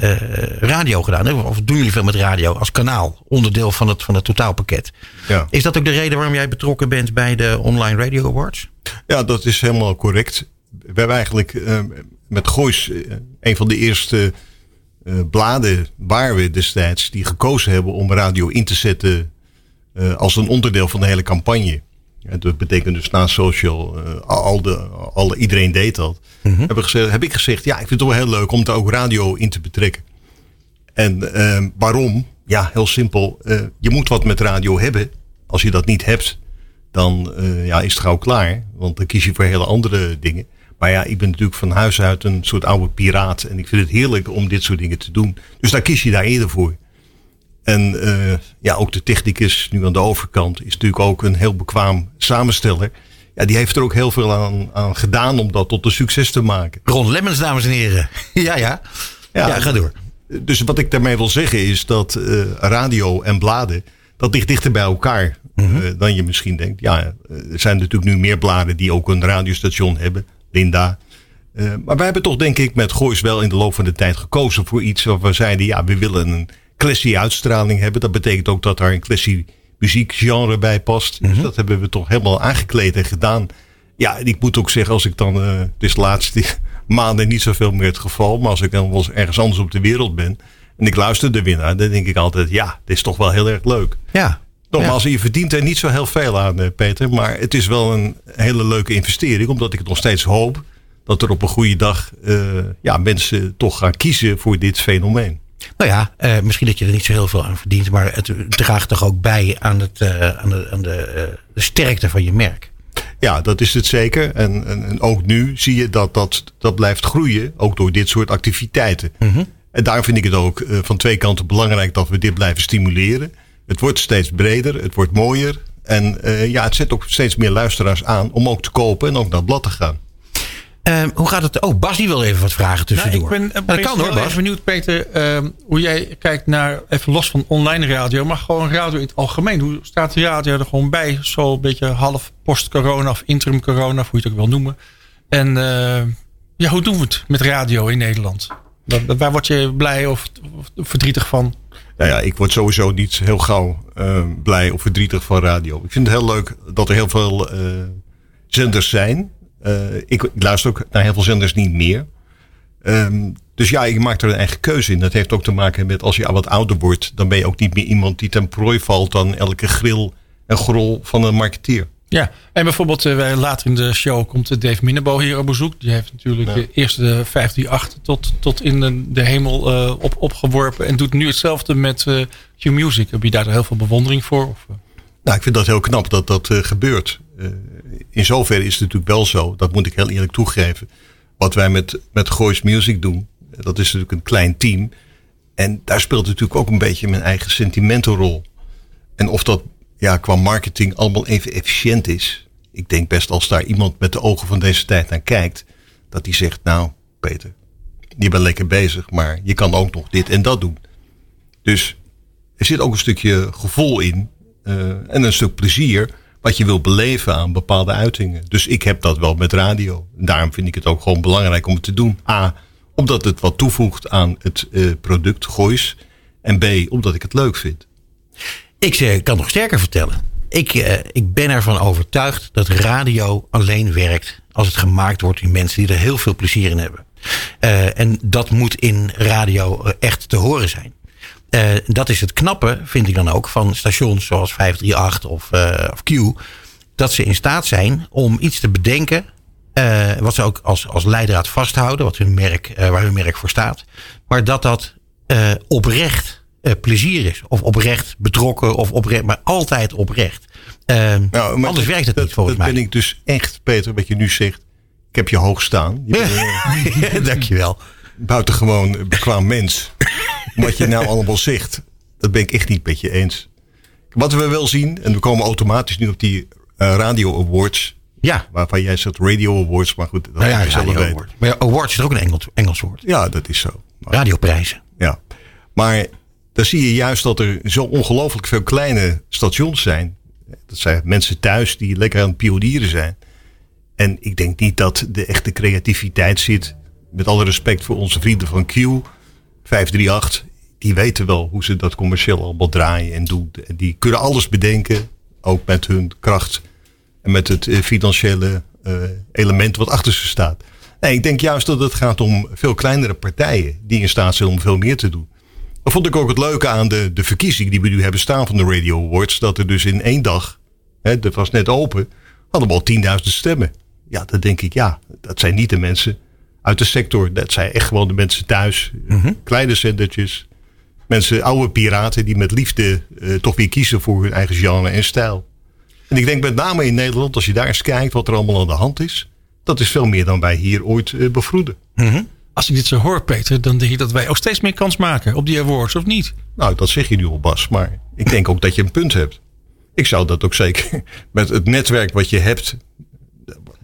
radio gedaan. Hè? Of doen jullie veel met radio als kanaal, onderdeel van het, van het totaalpakket? Ja. Is dat ook de reden waarom jij betrokken bent bij de Online Radio Awards? Ja, dat is helemaal correct. We hebben eigenlijk met Goois een van de eerste bladen waar we destijds die gekozen hebben om radio in te zetten als een onderdeel van de hele campagne. Ja, dat betekent dus na social, uh, al de, al, iedereen deed dat. Mm heb, ik gezegd, heb ik gezegd, ja, ik vind het wel heel leuk om er ook radio in te betrekken. En uh, waarom? Ja, heel simpel. Uh, je moet wat met radio hebben. Als je dat niet hebt, dan ja, is het gauw klaar. Want dan kies je voor hele andere dingen. Maar ja, ik ben natuurlijk van huis uit een soort oude piraat. En ik vind het heerlijk om dit soort dingen te doen. Dus daar kies je daar eerder voor. En uh, ja, ook de technicus nu aan de overkant is natuurlijk ook een heel bekwaam samensteller. Ja, die heeft er ook heel veel aan, aan gedaan om dat tot een succes te maken. Ron Lemmens, dames en heren. ja, ja. Ja, ja ga door. Dus wat ik daarmee wil zeggen is dat uh, radio en bladen, dat ligt dichter bij elkaar mm -hmm. uh, dan je misschien denkt. Ja, er zijn natuurlijk nu meer bladen die ook een radiostation hebben. Linda. maar wij hebben toch denk ik met Goois wel in de loop van de tijd gekozen voor iets waar we zeiden, ja, we willen een classy uitstraling hebben. Dat betekent ook dat daar een classy muziekgenre bij past. Dus mhm. dat hebben we toch helemaal aangekleed en gedaan. Ja, en ik moet ook zeggen, als ik dan, uh, het is de laatste maanden niet zoveel meer het geval, maar als ik dan wel eens ergens anders op de wereld ben en ik luister de winnaar, dan denk ik altijd, ja, dit is toch wel heel erg leuk. Ja. Nogmaals, ja. je verdient er niet zo heel veel aan, eh, Peter, maar het is wel een hele leuke investering, omdat ik het nog steeds hoop dat er op een goede dag uh, ja, mensen toch gaan kiezen voor dit fenomeen. Nou ja, uh, misschien dat je er niet zo heel veel aan verdient. Maar het draagt toch ook bij aan, het, uh, aan, de, aan de, uh, de, sterkte van je merk. Ja, dat is het zeker. En, en, en, ook nu zie je dat, dat dat blijft groeien. Ook door dit soort activiteiten. Mm -hmm. En daar vind ik het ook van twee kanten belangrijk dat we dit blijven stimuleren. Het wordt steeds breder, het wordt mooier. En ja, het zet ook steeds meer luisteraars aan om ook te kopen en ook naar het blad te gaan. Uh, hoe gaat het? Oh, Bas die wil even wat vragen tussendoor. Nou, ik ben, dat kan hoor, Bas. benieuwd, Peter, uh, hoe jij kijkt naar, even los van online radio, maar gewoon radio in het algemeen. Hoe staat de radio er gewoon bij? Zo een beetje half post-corona of interim-corona, of hoe je het ook wil noemen. En uh, ja, hoe doen we het met radio in Nederland? Waar, waar word je blij of, of, verdrietig van? Nou ja, ik word sowieso niet heel gauw ehm, blij of verdrietig van radio. Ik vind het heel leuk dat er heel veel eh, zenders zijn uh, ik luister ook naar heel veel zenders niet meer. Um, dus ja, ik maak er een eigen keuze in. Dat heeft ook te maken met als je wat ouder wordt, dan ben je ook niet meer iemand die ten prooi valt aan elke grill en grol van een marketeer. Ja, en bijvoorbeeld uh, later in de show komt Dave Minnebo hier op bezoek. Die heeft natuurlijk ja. eerst de 538 tot, tot in de, de hemel uh, op, opgeworpen. En doet nu hetzelfde met uh, Q-Music. Heb je daar heel veel bewondering voor? Of? Nou, ik vind dat heel knap dat dat gebeurt in zoverre is het natuurlijk wel zo, dat moet ik heel eerlijk toegeven. Wat wij met, met Goois Music doen, dat is natuurlijk een klein team. En daar speelt natuurlijk ook een beetje mijn eigen sentimentenrol. En of dat ja, qua marketing allemaal even efficiënt is. Ik denk best als daar iemand met de ogen van deze tijd naar kijkt, dat die zegt, nou Peter, je bent lekker bezig, maar je kan ook nog dit en dat doen. Dus er zit ook een stukje gevoel in uh, en een stuk plezier wat je wil beleven aan bepaalde uitingen. Dus ik heb dat wel met radio. Daarom vind ik het ook gewoon belangrijk om het te doen. A, omdat het wat toevoegt aan het uh, product Goois. En B, omdat ik het leuk vind. Ik uh, kan nog sterker vertellen. Ik, uh, ik ben ervan overtuigd dat radio alleen werkt als het gemaakt wordt in mensen die er heel veel plezier in hebben. en dat moet in radio echt te horen zijn. Uh, dat is het knappe, vind ik dan ook, van stations zoals 538 of, uh, of Q. Dat ze in staat zijn om iets te bedenken. Uh, wat ze ook als, als leidraad vasthouden, wat hun merk, waar hun merk voor staat. Maar dat dat oprecht eh, plezier is. Of oprecht betrokken, of oprecht, maar altijd oprecht. Nou, maar anders werkt het dat, niet volgens dat mij. ben ik dus echt, Peter, wat je nu zegt. Ik heb je hoog staan. Je bent Dankjewel. buitengewoon bekwaam mens. Wat je nou allemaal zegt, dat ben ik echt niet met je eens. Wat we wel zien, en we komen automatisch nu op die eh, Radio Awards. Ja, Waarvan jij zegt Radio Awards, maar goed. Dat nou ja, je zelf radio award. Maar ja, award is ook een Engels, Engels woord. Ja, dat is zo. Maar- Radioprijzen. Ja, maar dan zie je juist dat er zo ongelooflijk veel kleine stations zijn. Dat zijn mensen thuis die lekker aan het pionieren zijn. En ik denk niet dat de echte creativiteit zit. Met alle respect voor onze vrienden van Q, 538. Die weten wel hoe ze dat commercieel allemaal draaien en doen. En die kunnen alles bedenken, ook met hun kracht. En met het eh, financiële eh, element wat achter ze staat. Nee, ik denk juist dat het gaat om veel kleinere partijen die in staat zijn om veel meer te doen. Dat vond ik ook het leuke aan de, de verkiezing die we nu hebben staan van de Radio Awards. Dat er dus in één dag, hè, dat was net open, hadden we al 10.000 stemmen. Ja, dan denk ik, ja, dat zijn niet de mensen uit de sector. Dat zijn echt gewoon de mensen thuis. Kleine zendertjes. Mensen, oude piraten die met liefde eh, toch weer kiezen voor hun eigen genre en stijl. En ik denk met name in Nederland, als je daar eens kijkt wat er allemaal aan de hand is. Dat is veel meer dan wij hier ooit eh, bevroeden. Als ik dit zo hoor, Peter, dan denk ik dat wij ook steeds meer kans maken op die awards, of niet? Nou, dat zeg je nu al, Bas. Maar ik denk ook dat je een punt hebt. Ik zou dat ook zeker met het netwerk wat je hebt.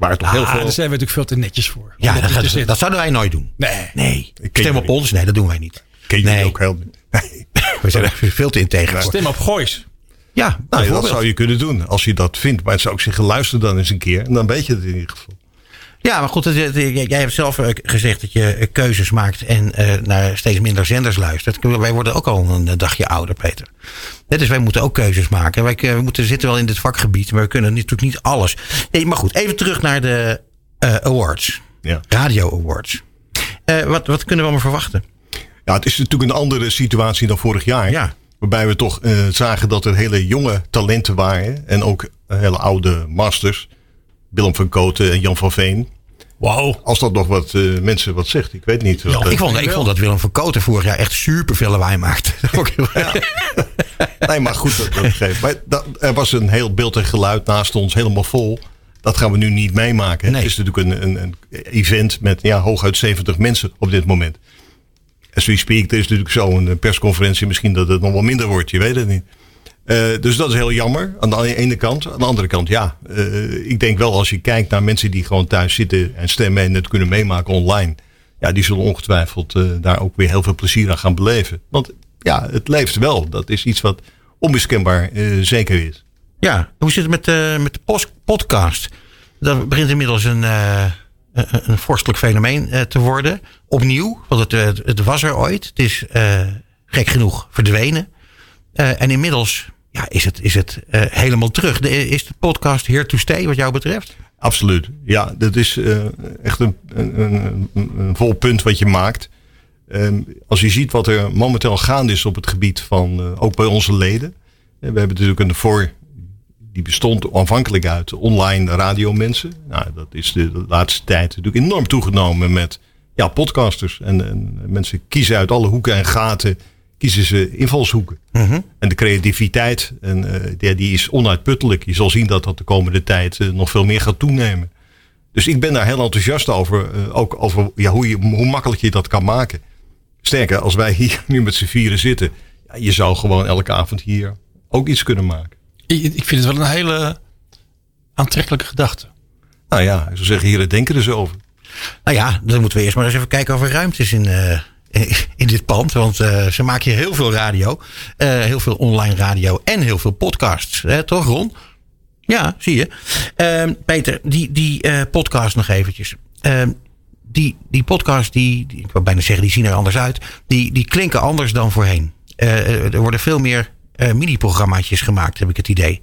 Waar toch heel Ah, veel. daar zijn we natuurlijk veel te netjes voor. Ja, dat, zouden wij nooit doen. Nee. Nee. Stem op ons? Nee, dat doen wij niet. ken je nee. ook heel niet. Nee. We zijn er veel te integer. Stem op Goois. Ja, Nou, dat zou je kunnen doen als je dat vindt. Maar het zou ik zeggen, luister dan eens een keer. En dan weet je het in ieder geval. Ja, maar goed, jij hebt zelf eh, gezegd dat je eh, keuzes maakt en eh, naar steeds minder zenders luistert. Wij worden ook al een dagje ouder, Peter. Dus wij moeten ook keuzes maken. Wij we moeten zitten wel in dit vakgebied, maar we kunnen natuurlijk niet alles. Nee, maar goed, even terug naar de awards. Ja. Radio Awards. Wat, wat kunnen we allemaal verwachten? Ja, het is natuurlijk een andere situatie dan vorig jaar. Ja. Waarbij we toch zagen dat er hele jonge talenten waren. En ook hele oude masters. Willem van Koten en Jan van Veen. Wauw. Als dat nog wat eh, mensen wat zegt. Ik weet niet. wat, ik, vond, ik vond dat Willem van Koten vorig jaar echt super veel lawaai maakte. Nee, maar goed, dat, dat geeft. Maar dat, er was een heel beeld en geluid naast ons helemaal vol. Dat gaan we nu niet meemaken. Nee. Het is natuurlijk een, een, een event met ja, hooguit 70 mensen op dit moment. As we speak, er is natuurlijk zo'n persconferentie. Misschien dat het nog wel minder wordt, je weet het niet. Eh, dus dat is heel jammer aan de ene kant. Aan de andere kant, ja. eh, ik denk wel als je kijkt naar mensen die gewoon thuis zitten en stemmen en het kunnen meemaken online. Ja, die zullen ongetwijfeld eh, daar ook weer heel veel plezier aan gaan beleven. Want ja, het leeft wel. Dat is iets wat onmiskenbaar zeker is. Ja, hoe zit het met, met de podcast? Dat begint inmiddels een, een, vorstelijk fenomeen te worden. Opnieuw, want het, het, was er ooit. Het is gek genoeg verdwenen. En inmiddels ja, is het, is het eh, helemaal terug. Is de podcast here to stay wat jou betreft? Absoluut. Ja, dat is eh, echt een, een, een, een vol punt wat je maakt. Ehm, als je ziet wat er momenteel gaande is op het gebied van, eh, ook bij onze leden. We hebben natuurlijk een voor, die bestond aanvankelijk uit online radiomensen. Nou, dat is de, de laatste tijd natuurlijk enorm toegenomen met ja, podcasters. En, en mensen kiezen uit alle hoeken en gaten, kiezen ze invalshoeken. En de creativiteit, en, eh, die, die is onuitputtelijk. Je zal zien dat dat de komende tijd eh, nog veel meer gaat toenemen. Dus ik ben daar heel enthousiast over. eh, ook over ja, hoe, je, hoe makkelijk je dat kan maken. Sterker, als wij hier nu met z'n vieren zitten. Ja, je zou gewoon elke avond hier ook iets kunnen maken. Ik, ik vind het wel een hele aantrekkelijke gedachte. Nou ja, ik zou zeggen, heren, denken er over. Nou ja, dan moeten we eerst maar eens even kijken of er ruimte is in, eh, in dit pand. Want eh, ze maken hier heel veel radio. eh, heel veel online radio en heel veel podcasts. Hè, toch Ron? Ja, zie je. Ehm, Peter, die, die eh, podcast nog eventjes. Ehm, die, die podcast, die, die, ik wil bijna zeggen, die zien er anders uit. Die, die klinken anders dan voorheen. Eh, er worden veel meer eh, mini-programmaatjes gemaakt, heb ik het idee.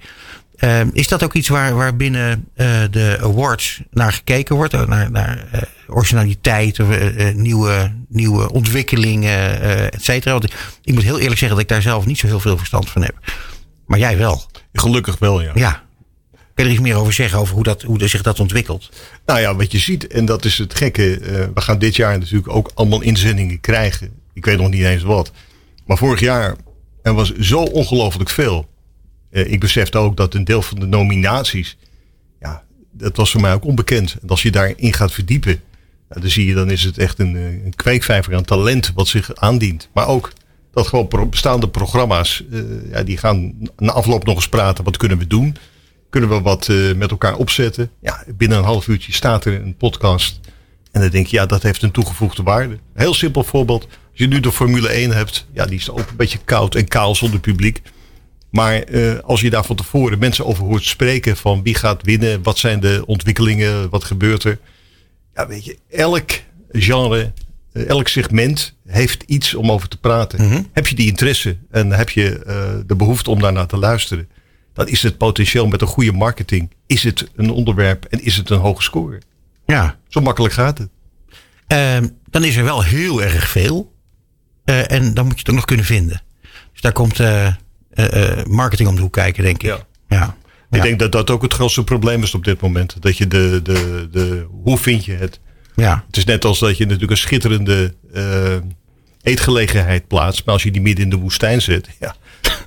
Ehm, is dat ook iets waar, waar binnen eh, de awards naar gekeken wordt? Eh, Naar, naar eh, originaliteit, of, nieuwe, nieuwe ontwikkelingen, et cetera? Want ik, moet heel eerlijk zeggen dat ik daar zelf niet zo heel veel verstand van heb. Maar jij wel. Gelukkig wel, ja. Ja. Kun je er iets meer over zeggen, over hoe, dat, hoe zich dat ontwikkelt? Nou ja, wat je ziet, en dat is het gekke. we gaan dit jaar natuurlijk ook allemaal inzendingen krijgen. Ik weet nog niet eens wat. Maar vorig jaar Er was zo ongelooflijk veel. Eh, ik besefte ook dat een deel van de nominaties, ja, dat was voor mij ook onbekend. En als je daarin gaat verdiepen, dan zie je, dan is het echt een, eh, een kweekvijver aan talent wat zich aandient. Maar ook dat gewoon bestaande programma's, eh, ja, die gaan na afloop nog eens praten. Wat kunnen we doen? Kunnen we wat met elkaar opzetten? Ja, binnen een half uurtje staat er een podcast. En dan denk je, ja, dat heeft een toegevoegde waarde. Heel simpel voorbeeld. Als je nu de Formule 1 hebt, ja, die is ook een beetje koud en kaal zonder publiek. Maar eh, als je daar van tevoren mensen over hoort spreken van wie gaat winnen, wat zijn de ontwikkelingen, wat gebeurt er. Ja, weet je, elk genre, eh, elk segment heeft iets om over te praten. Heb je die interesse en heb je eh, de behoefte om daarnaar te luisteren, dan is het potentieel met een goede marketing, is het een onderwerp en is het een hoge score. Ja. Zo makkelijk gaat het. Ehm, dan is er wel heel erg veel. En dan moet je het ook nog kunnen vinden. Dus daar komt marketing om de hoek kijken, denk ik. Ja. ja. Ik Ja. denk dat dat ook het grootste probleem is op dit moment. Dat je de, de, de, hoe vind je het? Ja. Het is net als dat je natuurlijk een schitterende eh, eetgelegenheid plaatst. Maar als je die midden in de woestijn zet, ja,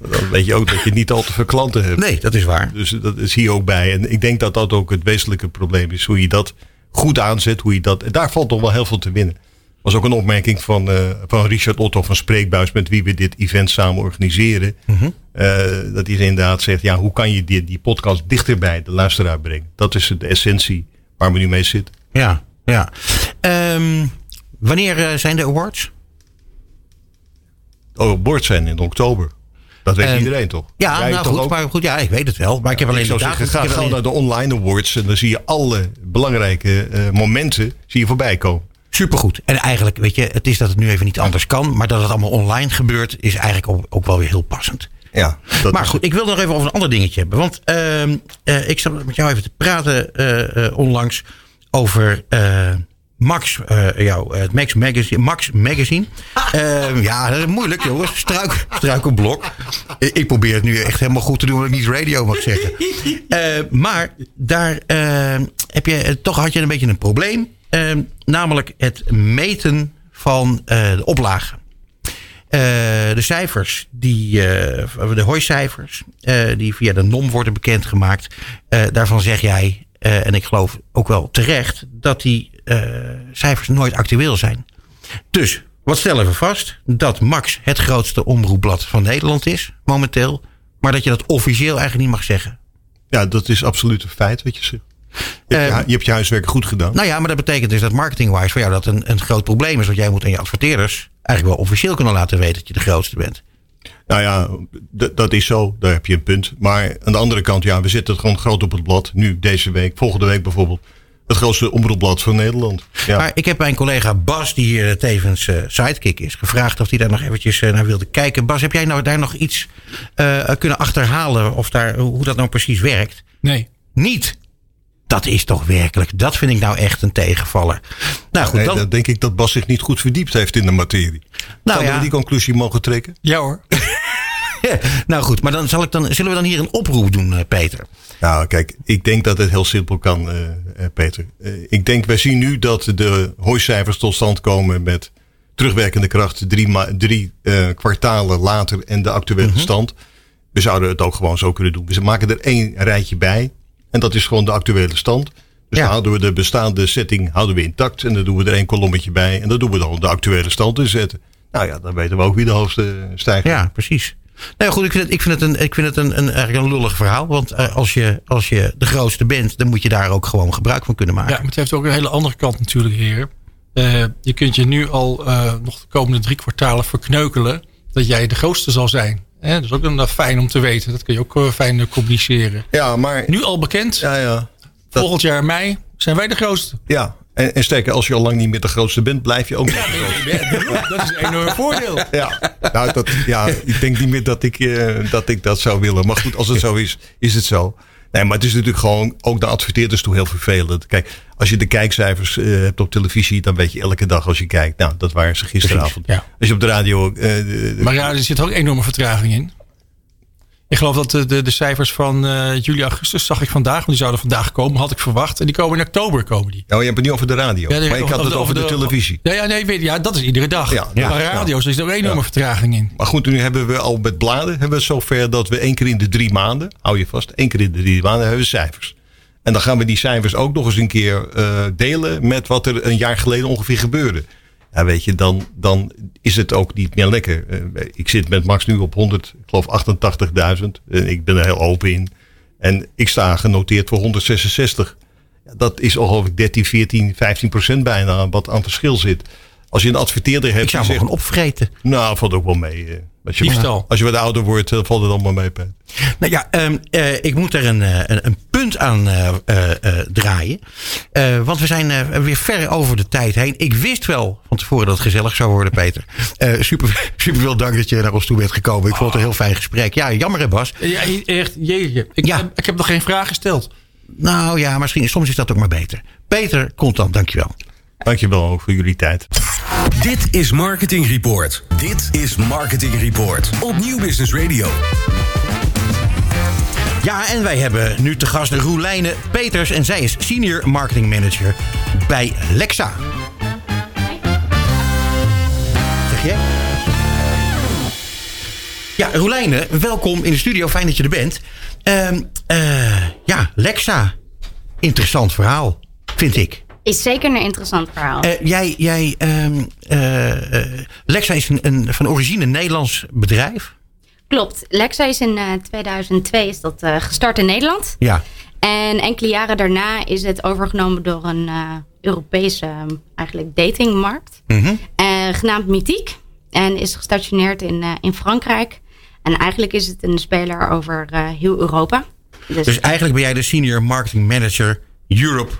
dan weet je ook dat je niet al te veel klanten hebt. Nee, dat is waar. Dus dat is hier ook bij. En ik denk dat dat ook het wezenlijke probleem is. Hoe je dat goed aanzet. Hoe je dat, en daar valt toch wel heel veel te winnen. Was ook een opmerking van, eh, van Richard Otto van Spreekbuis. Met wie we dit event samen organiseren. Eh, dat hij inderdaad zegt. Ja, hoe kan je die, die podcast dichter bij de luisteraar brengen? Dat is de essentie waar we nu mee zitten. Ja, ja. Ehm, wanneer eh, zijn de awards? Oh, boord zijn in oktober. Dat weet Ehm, iedereen toch? Ja, Jij nou toch goed, ook? maar goed, ja, ik weet het wel. Maar ik heb alleen ik zou de zeggen, datum. ga alleen- naar de online awards en dan zie je alle belangrijke momenten zie je voorbij komen. Supergoed. En eigenlijk, weet je, het is dat het nu even niet anders kan. Maar dat het allemaal online gebeurt, is eigenlijk ook, ook wel weer heel passend. Ja, dat Maar goed, ik wil nog even over een ander dingetje hebben. Want ehm, eh, ik zat met jou even te praten eh, eh, onlangs over Max, eh, jou, het Max Magazine. Max Magazine. Ehm, ja, dat is moeilijk, jongens. Struik, struikelblok. Ik ik probeer het nu echt helemaal goed te doen, wat ik niet radio mag zeggen. Maar daar eh, heb je, toch had je een beetje een probleem. Ehm, namelijk het meten van eh, de oplagen. Eh, de cijfers, die, eh, de hooicijfers, die via de NOM worden bekendgemaakt. daarvan zeg jij, en ik geloof ook wel terecht, dat die cijfers nooit actueel zijn. Dus, wat stellen we vast? Dat Max het grootste omroepblad van Nederland is, momenteel. Maar dat je dat officieel eigenlijk niet mag zeggen. ja, dat is absoluut een feit wat je zegt. Je, hebt, je, je hebt je huiswerk goed gedaan. Nou ja, maar dat betekent dus dat marketing-wise voor jou dat een, een groot probleem is. Want jij moet aan je adverteerders eigenlijk wel officieel kunnen laten weten dat je de grootste bent. Nou ja, dat is zo. Daar heb je een punt. Maar aan de andere kant, ja, we zitten gewoon groot op het blad. Nu, deze week, volgende week bijvoorbeeld. Het grootste omroepblad van Nederland. Ja. Maar ik heb mijn collega Bas, die hier tevens eh, sidekick is, gevraagd of hij daar nog eventjes eh, naar wilde kijken. Bas, heb jij nou daar nog iets eh, kunnen achterhalen of daar, hoe dat nou precies werkt? Nee. Niet. Dat is toch werkelijk, dat vind ik nou echt een tegenvaller. Nou goed, Nee, dan, dan denk ik dat Bas zich niet goed verdiept heeft in de materie. nou, Zouden ja, we die conclusie mogen trekken? Ja hoor. nou goed, maar dan, zal ik dan zullen we dan hier een oproep doen, eh, Peter? Nou, kijk, ik denk dat het heel simpel kan, eh, eh, Peter. Eh, ik denk, wij zien nu dat de hooicijfers tot stand komen met terugwerkende kracht drie, ma- drie eh, kwartalen later en de actuele stand. We zouden het ook gewoon zo kunnen doen. We maken er één rijtje bij en dat is gewoon de actuele stand. Dus Ja. dan houden we de bestaande setting houden we intact en dan doen we er één kolommetje bij en dan doen we dan de actuele stand inzetten. Nou ja, dan weten we ook wie de hoogste stijgt. Ja, precies. Nou ja, goed, ik vind het, ik vind het, een, ik vind het een, een, eigenlijk een lullig verhaal. Want eh, als, je, als je de grootste bent, dan moet je daar ook gewoon gebruik van kunnen maken. Ja, maar het heeft ook een hele andere kant natuurlijk, heren. Eh, je kunt je nu al eh, nog de komende drie kwartalen verkneukelen dat jij de grootste zal zijn. Hè, dat is ook een, fijn om te weten. Dat kun je ook eh, fijn eh, communiceren. Ja, maar... Nu al bekend, Ja, ja. volgend jaar mei zijn wij de grootste. Ja, en, en sterker, als je al lang niet meer de grootste bent, blijf je ook niet de grootste. Ja, dat is een enorm voordeel. Ja, nou, dat, ja, ik denk niet meer dat ik, eh, dat ik dat zou willen. Maar goed, als het zo is, is het zo. Nee, maar het is natuurlijk gewoon ook de adverteerders toe heel vervelend. Kijk, als je de kijkcijfers eh, hebt op televisie, dan weet je elke dag als je kijkt. Nou, dat waren ze gisteravond. Precies, ja. Als je op de radio. eh, Maar ja, er zit ook enorme vertraging in. Ik geloof dat de, de, de cijfers van uh, juli, augustus zag ik vandaag. Want die zouden vandaag komen, had ik verwacht. En die komen in oktober komen die. Oh, je hebt het niet over de radio. Ja, maar ik had het over de, de, televisie. Ja, ja, nee, weet, ja, dat is iedere dag. Ja, ja maar radio's is er een enorme vertraging in. Maar goed, nu hebben we al met bladen hebben we zover dat we één keer in de drie maanden, hou je vast, één keer in de drie maanden hebben we cijfers. En dan gaan we die cijfers ook nog eens een keer uh, delen met wat er een jaar geleden ongeveer gebeurde. Ja, weet je, dan, dan is het ook niet meer lekker. Uh, ik zit met Max nu op 100, ik geloof 88.000. En ik ben er heel open in. En ik sta genoteerd voor 166. Ja, dat is ongeveer 13, 14, 15 procent bijna wat aan verschil zit. Als je een adverteerder hebt. Ik zou hem gewoon opvreten. Nou, valt ook wel mee. Als je, als je wat ouder wordt, uh, valt het allemaal mee. Pet. Nou ja, um, uh, ik moet er een, een, een punt aan draaien. want we zijn weer ver over de tijd heen. Ik wist wel van tevoren dat het gezellig zou worden, Peter. super, super veel dank dat je naar ons toe bent gekomen. Ik vond het een heel fijn gesprek. Ja, jammer hè Bas. Ja, echt, jeetje. Ik, ja. ik heb nog geen vraag gesteld. Nou ja, misschien soms is dat ook maar beter. Peter, contant, dankjewel. Dankjewel ook voor jullie tijd. Dit is Marketing Report. Dit is Marketing Report op Nieuw Business Radio. Ja, en wij hebben nu te gast Roelijne Peters. En zij is Senior Marketing Manager bij Lexa. Zeg jij? Ja, Roelijne, welkom in de studio. Fijn dat je er bent. Uh, uh, ja, Lexa. Interessant verhaal, vind ik. Is zeker een interessant verhaal. Uh, jij, jij um, uh, Lexa is een, een, van origine een Nederlands bedrijf. Klopt. Lexa is in 2002 is dat gestart in Nederland. Ja. En enkele jaren daarna is het overgenomen door een Europese um, eigenlijk datingmarkt. Mm -hmm. genaamd Mythique. En is gestationeerd in, in Frankrijk. En eigenlijk is het een speler over heel Europa. Dus, dus eigenlijk ben jij de senior marketing manager Europe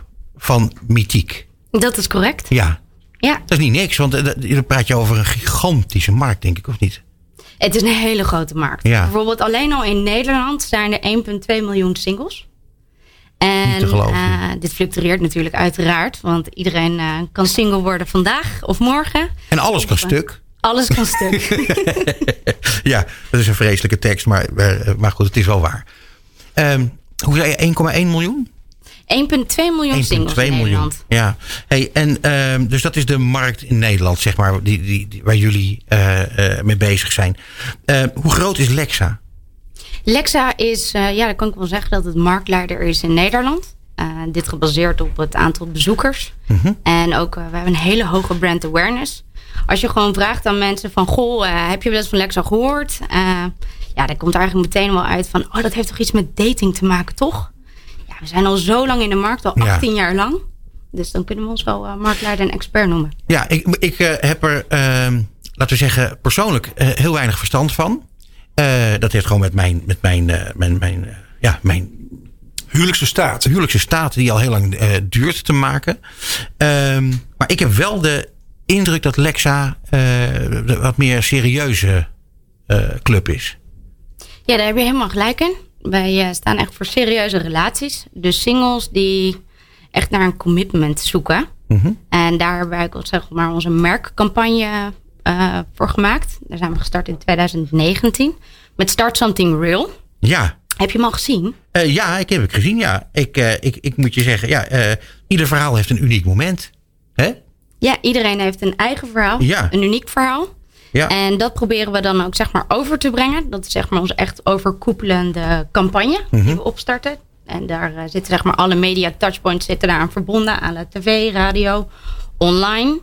van mythiek. Dat is correct. Ja. ja. Dat is niet niks, want eh, dan praat je over een gigantische markt, denk ik, of niet? Het is een hele grote markt. Ja. Bijvoorbeeld alleen al in Nederland zijn er 1,2 miljoen singles. En uh, dit fluctueert natuurlijk uiteraard, want iedereen uh, kan single worden vandaag of morgen. En alles kan stuk. Alles kan stuk. ja, dat is een vreselijke tekst, maar, maar goed, het is wel waar. Um, hoe zei je, 1,1 miljoen? 1,2 miljoen singles in Nederland. Ja, hey, en uh, dus dat is de markt in Nederland, zeg maar, die, die, waar jullie uh, mee bezig zijn. Uh, hoe groot is Lexa? Lexa is, ja, dan kan ik wel zeggen dat het marktleider is in Nederland. dit gebaseerd op het aantal bezoekers. Mhm. -huh. En ook, we hebben een hele hoge brand awareness. Als je gewoon vraagt aan mensen van, goh, heb je wel eens van Lexa gehoord? ja, dan komt eigenlijk meteen wel uit van, oh, dat heeft toch iets met dating te maken, toch? We zijn al zo lang in de markt, al 18 jaar lang. Dus dan kunnen we ons wel uh, marktleider en expert noemen. Ja, ik, ik uh, heb er, uh, laten we zeggen, persoonlijk eh, heel weinig verstand van. dat heeft gewoon met mijn, met mijn, mijn, mijn, ja, mijn huwelijkse staat. Huwelijkse staat die al heel lang duurt te maken. Ehm, maar ik heb wel de indruk dat Lexa de wat meer serieuze club is. Ja, daar heb je helemaal gelijk in. Wij eh, staan echt voor serieuze relaties. Dus singles die echt naar een commitment zoeken. Mhm. En daar hebben wij zeg maar, onze merkcampagne uh, voor gemaakt. Daar zijn we gestart in 2019. Met Start Something Real. Ja. Heb je hem al gezien? Uh, ja, ik heb het gezien, ja. Ik, uh, ik, ik moet je zeggen, ja, ieder verhaal heeft een uniek moment. Hè? Ja, iedereen heeft een eigen verhaal. Ja. Een uniek verhaal. Ja. En dat proberen we dan ook zeg maar over te brengen. Dat is zeg maar onze echt overkoepelende campagne die mhm. we opstarten. En daar uh, zitten zeg maar alle media touchpoints zitten daar aan verbonden. Aan de tv, radio, online,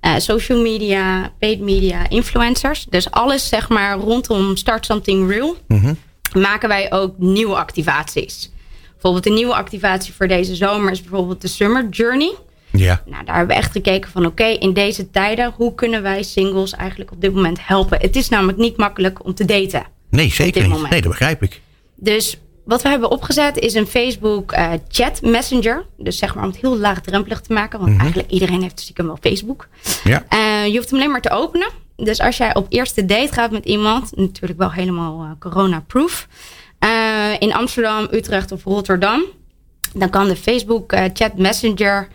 uh, social media, paid media, influencers. Dus alles zeg maar rondom Start Something Real mm maken wij ook nieuwe activaties. Bijvoorbeeld een nieuwe activatie voor deze zomer is bijvoorbeeld de Summer Journey. Ja. Nou, daar hebben we echt gekeken van oké, in deze tijden, hoe kunnen wij singles eigenlijk op dit moment helpen? Het is namelijk niet makkelijk om te daten. Nee, zeker niet. Nee, dat begrijp ik. Dus wat we hebben opgezet is een Facebook uh, chat messenger. Dus zeg maar om het heel laagdrempelig te maken. Want mhm. eigenlijk iedereen heeft stiekem wel Facebook. Ja. Uh, je hoeft hem alleen maar te openen. Dus als jij op eerste date gaat met iemand. Natuurlijk wel helemaal uh, corona-proof. in Amsterdam, Utrecht of Rotterdam. Dan kan de Facebook chat messenger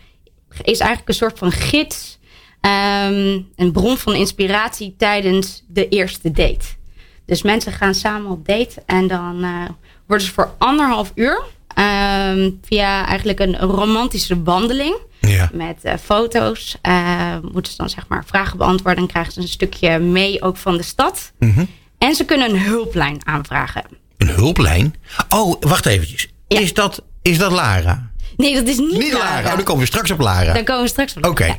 is eigenlijk een soort van gids. Um, een bron van inspiratie tijdens de eerste date. Dus mensen gaan samen op date en dan worden ze voor anderhalf uur ehm, via eigenlijk een romantische wandeling ja. met foto's. moeten ze dan zeg maar vragen beantwoorden en krijgen ze een stukje mee ook van de stad. Mhm. En ze kunnen een hulplijn aanvragen. Een hulplijn? Oh, wacht eventjes. Is, dat, is dat Lara? Nee, dat is niet, niet Lara. Oh, dan komen we straks op Lara. Dan komen we straks op Oké.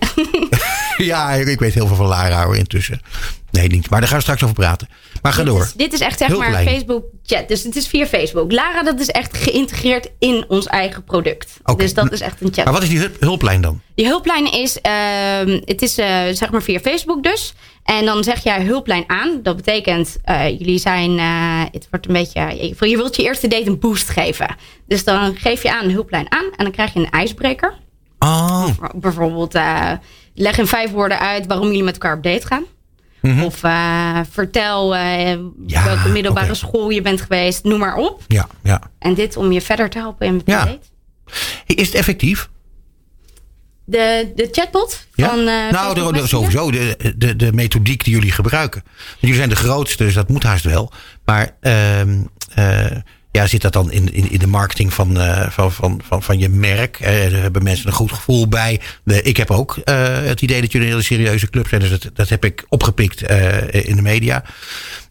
ja, ik weet heel veel van Lara hoor, intussen. Nee, niet. Maar daar gaan we straks over praten. Maar ga door. dit is echt zeg maar Facebook chat. Dus het is via Facebook. Lara, dat is echt geïntegreerd in ons eigen product. Dus dat is echt een chat. Maar wat is die hulplijn dan? Die hulplijn is, uh, het is uh, zeg maar via Facebook dus. En dan zeg jij hulplijn aan. Dat betekent, uh, jullie zijn, uh, het wordt een beetje, je, je wilt je eerste date een boost geven. Dus dan geef je aan een hulplijn aan en dan krijg je een ijsbreker. Oh. Bijvoorbeeld, leg in vijf woorden uit waarom jullie met elkaar op date gaan. Mhm. Of uh, vertel uh, welke middelbare school je bent geweest, noem maar op. Ja, ja. En dit om je verder te helpen in de ja. date. Is het effectief? De, de chatbot van. Ja? nou, de, sowieso de, de, de methodiek die jullie gebruiken. Jullie zijn de grootste, dus dat moet haast wel. Maar uh, ja, zit dat dan in, in, in de marketing van, uh, van, van, van, van je merk? Uh, hebben mensen een goed gevoel bij. Ik heb ook uh, het idee dat jullie een hele serieuze club zijn. Dus dat, dat heb ik opgepikt in de media.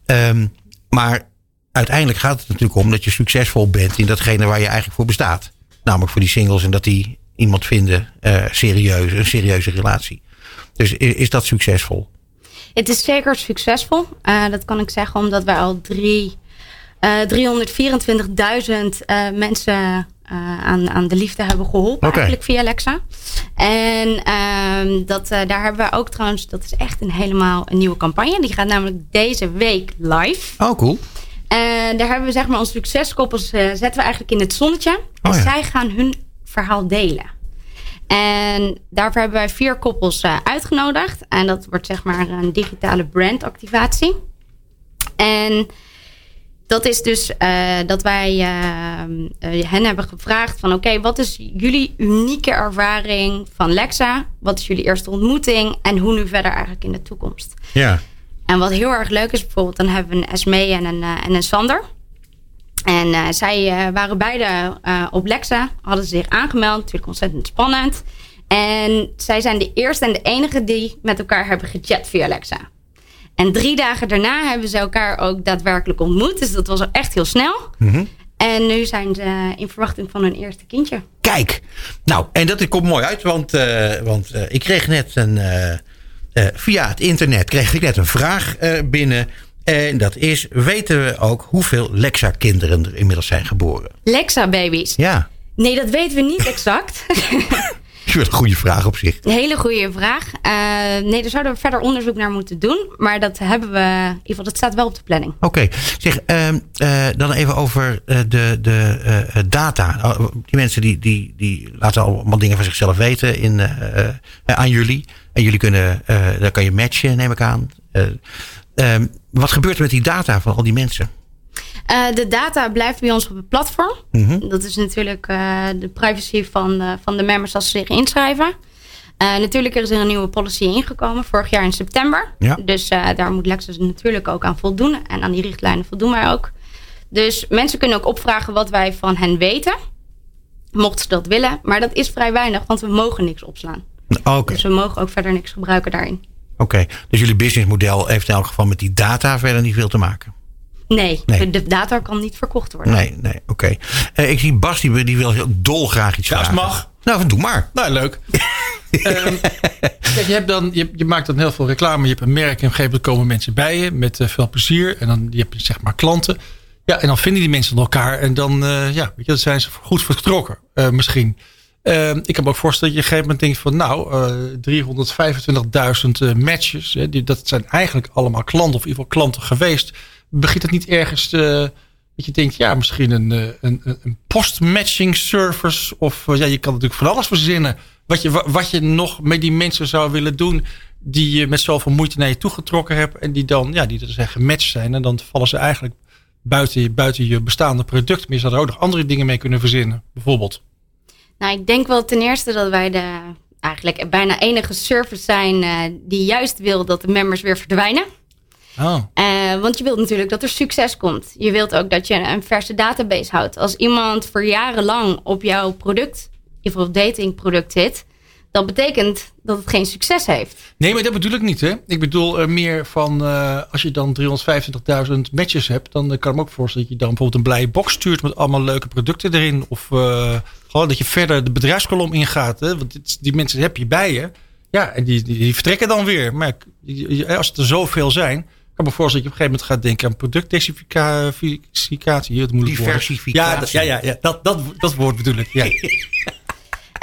Um, maar uiteindelijk gaat het natuurlijk om dat je succesvol bent in datgene waar je eigenlijk voor bestaat. Namelijk voor die singles en dat die iemand vinden serieus, een serieuze relatie. Dus is, is dat succesvol? Het is zeker succesvol. dat kan ik zeggen omdat wij al drie 324.000 uh, eh, mensen uh, aan, aan de liefde hebben geholpen. Eigenlijk via Alexa. En uh, dat, daar hebben we ook trouwens, dat is echt een helemaal een nieuwe campagne. Die gaat namelijk deze week live. Oh, cool. En daar hebben we zeg maar onze succeskoppels zetten we eigenlijk in het zonnetje. En oh, ja. zij gaan hun verhaal delen. En daarvoor hebben wij vier koppels uitgenodigd. En dat wordt zeg maar een digitale brandactivatie. En dat is dus uh, dat wij uh, hen hebben gevraagd van oké, wat is jullie unieke ervaring van Lexa? Wat is jullie eerste ontmoeting? En hoe nu verder eigenlijk in de toekomst? Ja. En wat heel erg leuk is bijvoorbeeld, dan hebben we een Esmee en een, en een Sander. En zij waren beide op Lexa, hadden zich aangemeld, natuurlijk ontzettend spannend. En zij zijn de eerste en de enige die met elkaar hebben gechat via Lexa. En drie dagen daarna hebben ze elkaar ook daadwerkelijk ontmoet. Dus dat was echt heel snel. Mhm. En nu zijn ze in verwachting van hun eerste kindje. Kijk, nou, en dat komt mooi uit, want, uh, want uh, ik kreeg net een. Uh, via het internet kreeg ik net een vraag binnen. En dat is: weten we ook hoeveel Lexa-kinderen er inmiddels zijn geboren? Lexa-baby's? Ja. Nee, dat weten we niet exact. een goede vraag op zich. Een hele goede vraag. Uh, nee, daar zouden we verder onderzoek naar moeten doen. Maar dat hebben we, in ieder geval, dat staat wel op de planning. Oké. Zeg, uh, uh, dan even over de, de data. Oh, die mensen die, die, die laten allemaal dingen van zichzelf weten in, aan jullie. En jullie kunnen, dan kan je matchen, neem ik aan. Ehm, wat gebeurt er met die data van al die mensen? Uh, de data blijft bij ons op het platform. Mm Dat is natuurlijk uh, de privacy van, uh, van de members als ze zich inschrijven. natuurlijk is er een nieuwe policy ingekomen vorig jaar in september. Ja. Dus daar moet Lexus natuurlijk ook aan voldoen. En aan die richtlijnen voldoen wij ook. Dus mensen kunnen ook opvragen wat wij van hen weten. Mochten ze dat willen. Maar dat is vrij weinig, want we mogen niks opslaan. Okay. Dus we mogen ook verder niks gebruiken daarin. Oké, dus jullie businessmodel heeft in elk geval met die data verder niet veel te maken? Nee, de data kan niet verkocht worden. Nee, nee, oké. Uh, ik zie Bas, die, die wil heel dolgraag iets ja, vragen. Ja, mag. Nou, doe maar. Nou, leuk. um, kijk, je, hebt dan, je, je, maakt dan heel veel reclame. Je hebt een merk en op een gegeven moment komen mensen bij je met uh, veel plezier. En dan je hebt zeg maar klanten. Ja, en dan vinden die mensen elkaar. En dan, uh, ja, weet je, dan zijn ze goed vertrokken, misschien. Ehm, ik kan me ook voorstellen dat je op een gegeven moment denkt van nou, 325.000 matches. Hè, die, dat zijn eigenlijk allemaal klanten of in ieder geval klanten geweest begint het niet ergens te, dat je denkt, ja, misschien een, eh, een, een post-matching service. Of eh, ja, je kan natuurlijk van alles verzinnen. Wat je, wat je nog met die mensen zou willen doen. Die je met zoveel moeite naar je toegetrokken hebt. En die dan, ja, die zijn gematcht zijn. En dan vallen ze eigenlijk buiten, buiten je bestaande product. Maar je zou er ook nog andere dingen mee kunnen verzinnen. Bijvoorbeeld. Nou, ik denk wel ten eerste dat wij de eigenlijk bijna enige service zijn. Die juist wil dat de members weer verdwijnen. Oh. Uh, want je wilt natuurlijk dat er succes komt. Je wilt ook dat je een verse database houdt. Als iemand voor jarenlang op jouw product, geval datingproduct zit, dat betekent dat het geen succes heeft. Nee, maar dat bedoel ik niet. Hè? Ik bedoel uh, meer van uh, als je dan 325.000 matches hebt, dan kan ik me ook voorstellen dat je dan bijvoorbeeld een blije box stuurt met allemaal leuke producten erin. Of gewoon dat je verder de bedrijfskolom ingaat. Hè? Want dit, die mensen heb je bij je. Ja, en die, die, die vertrekken dan weer. Maar als het er zoveel zijn, kan me voorstellen dat je op een gegeven moment gaat denken aan productdiversificatie. Diversificatie. Ja, ja, ja, dat, dat, dat woord bedoel ik. Ja.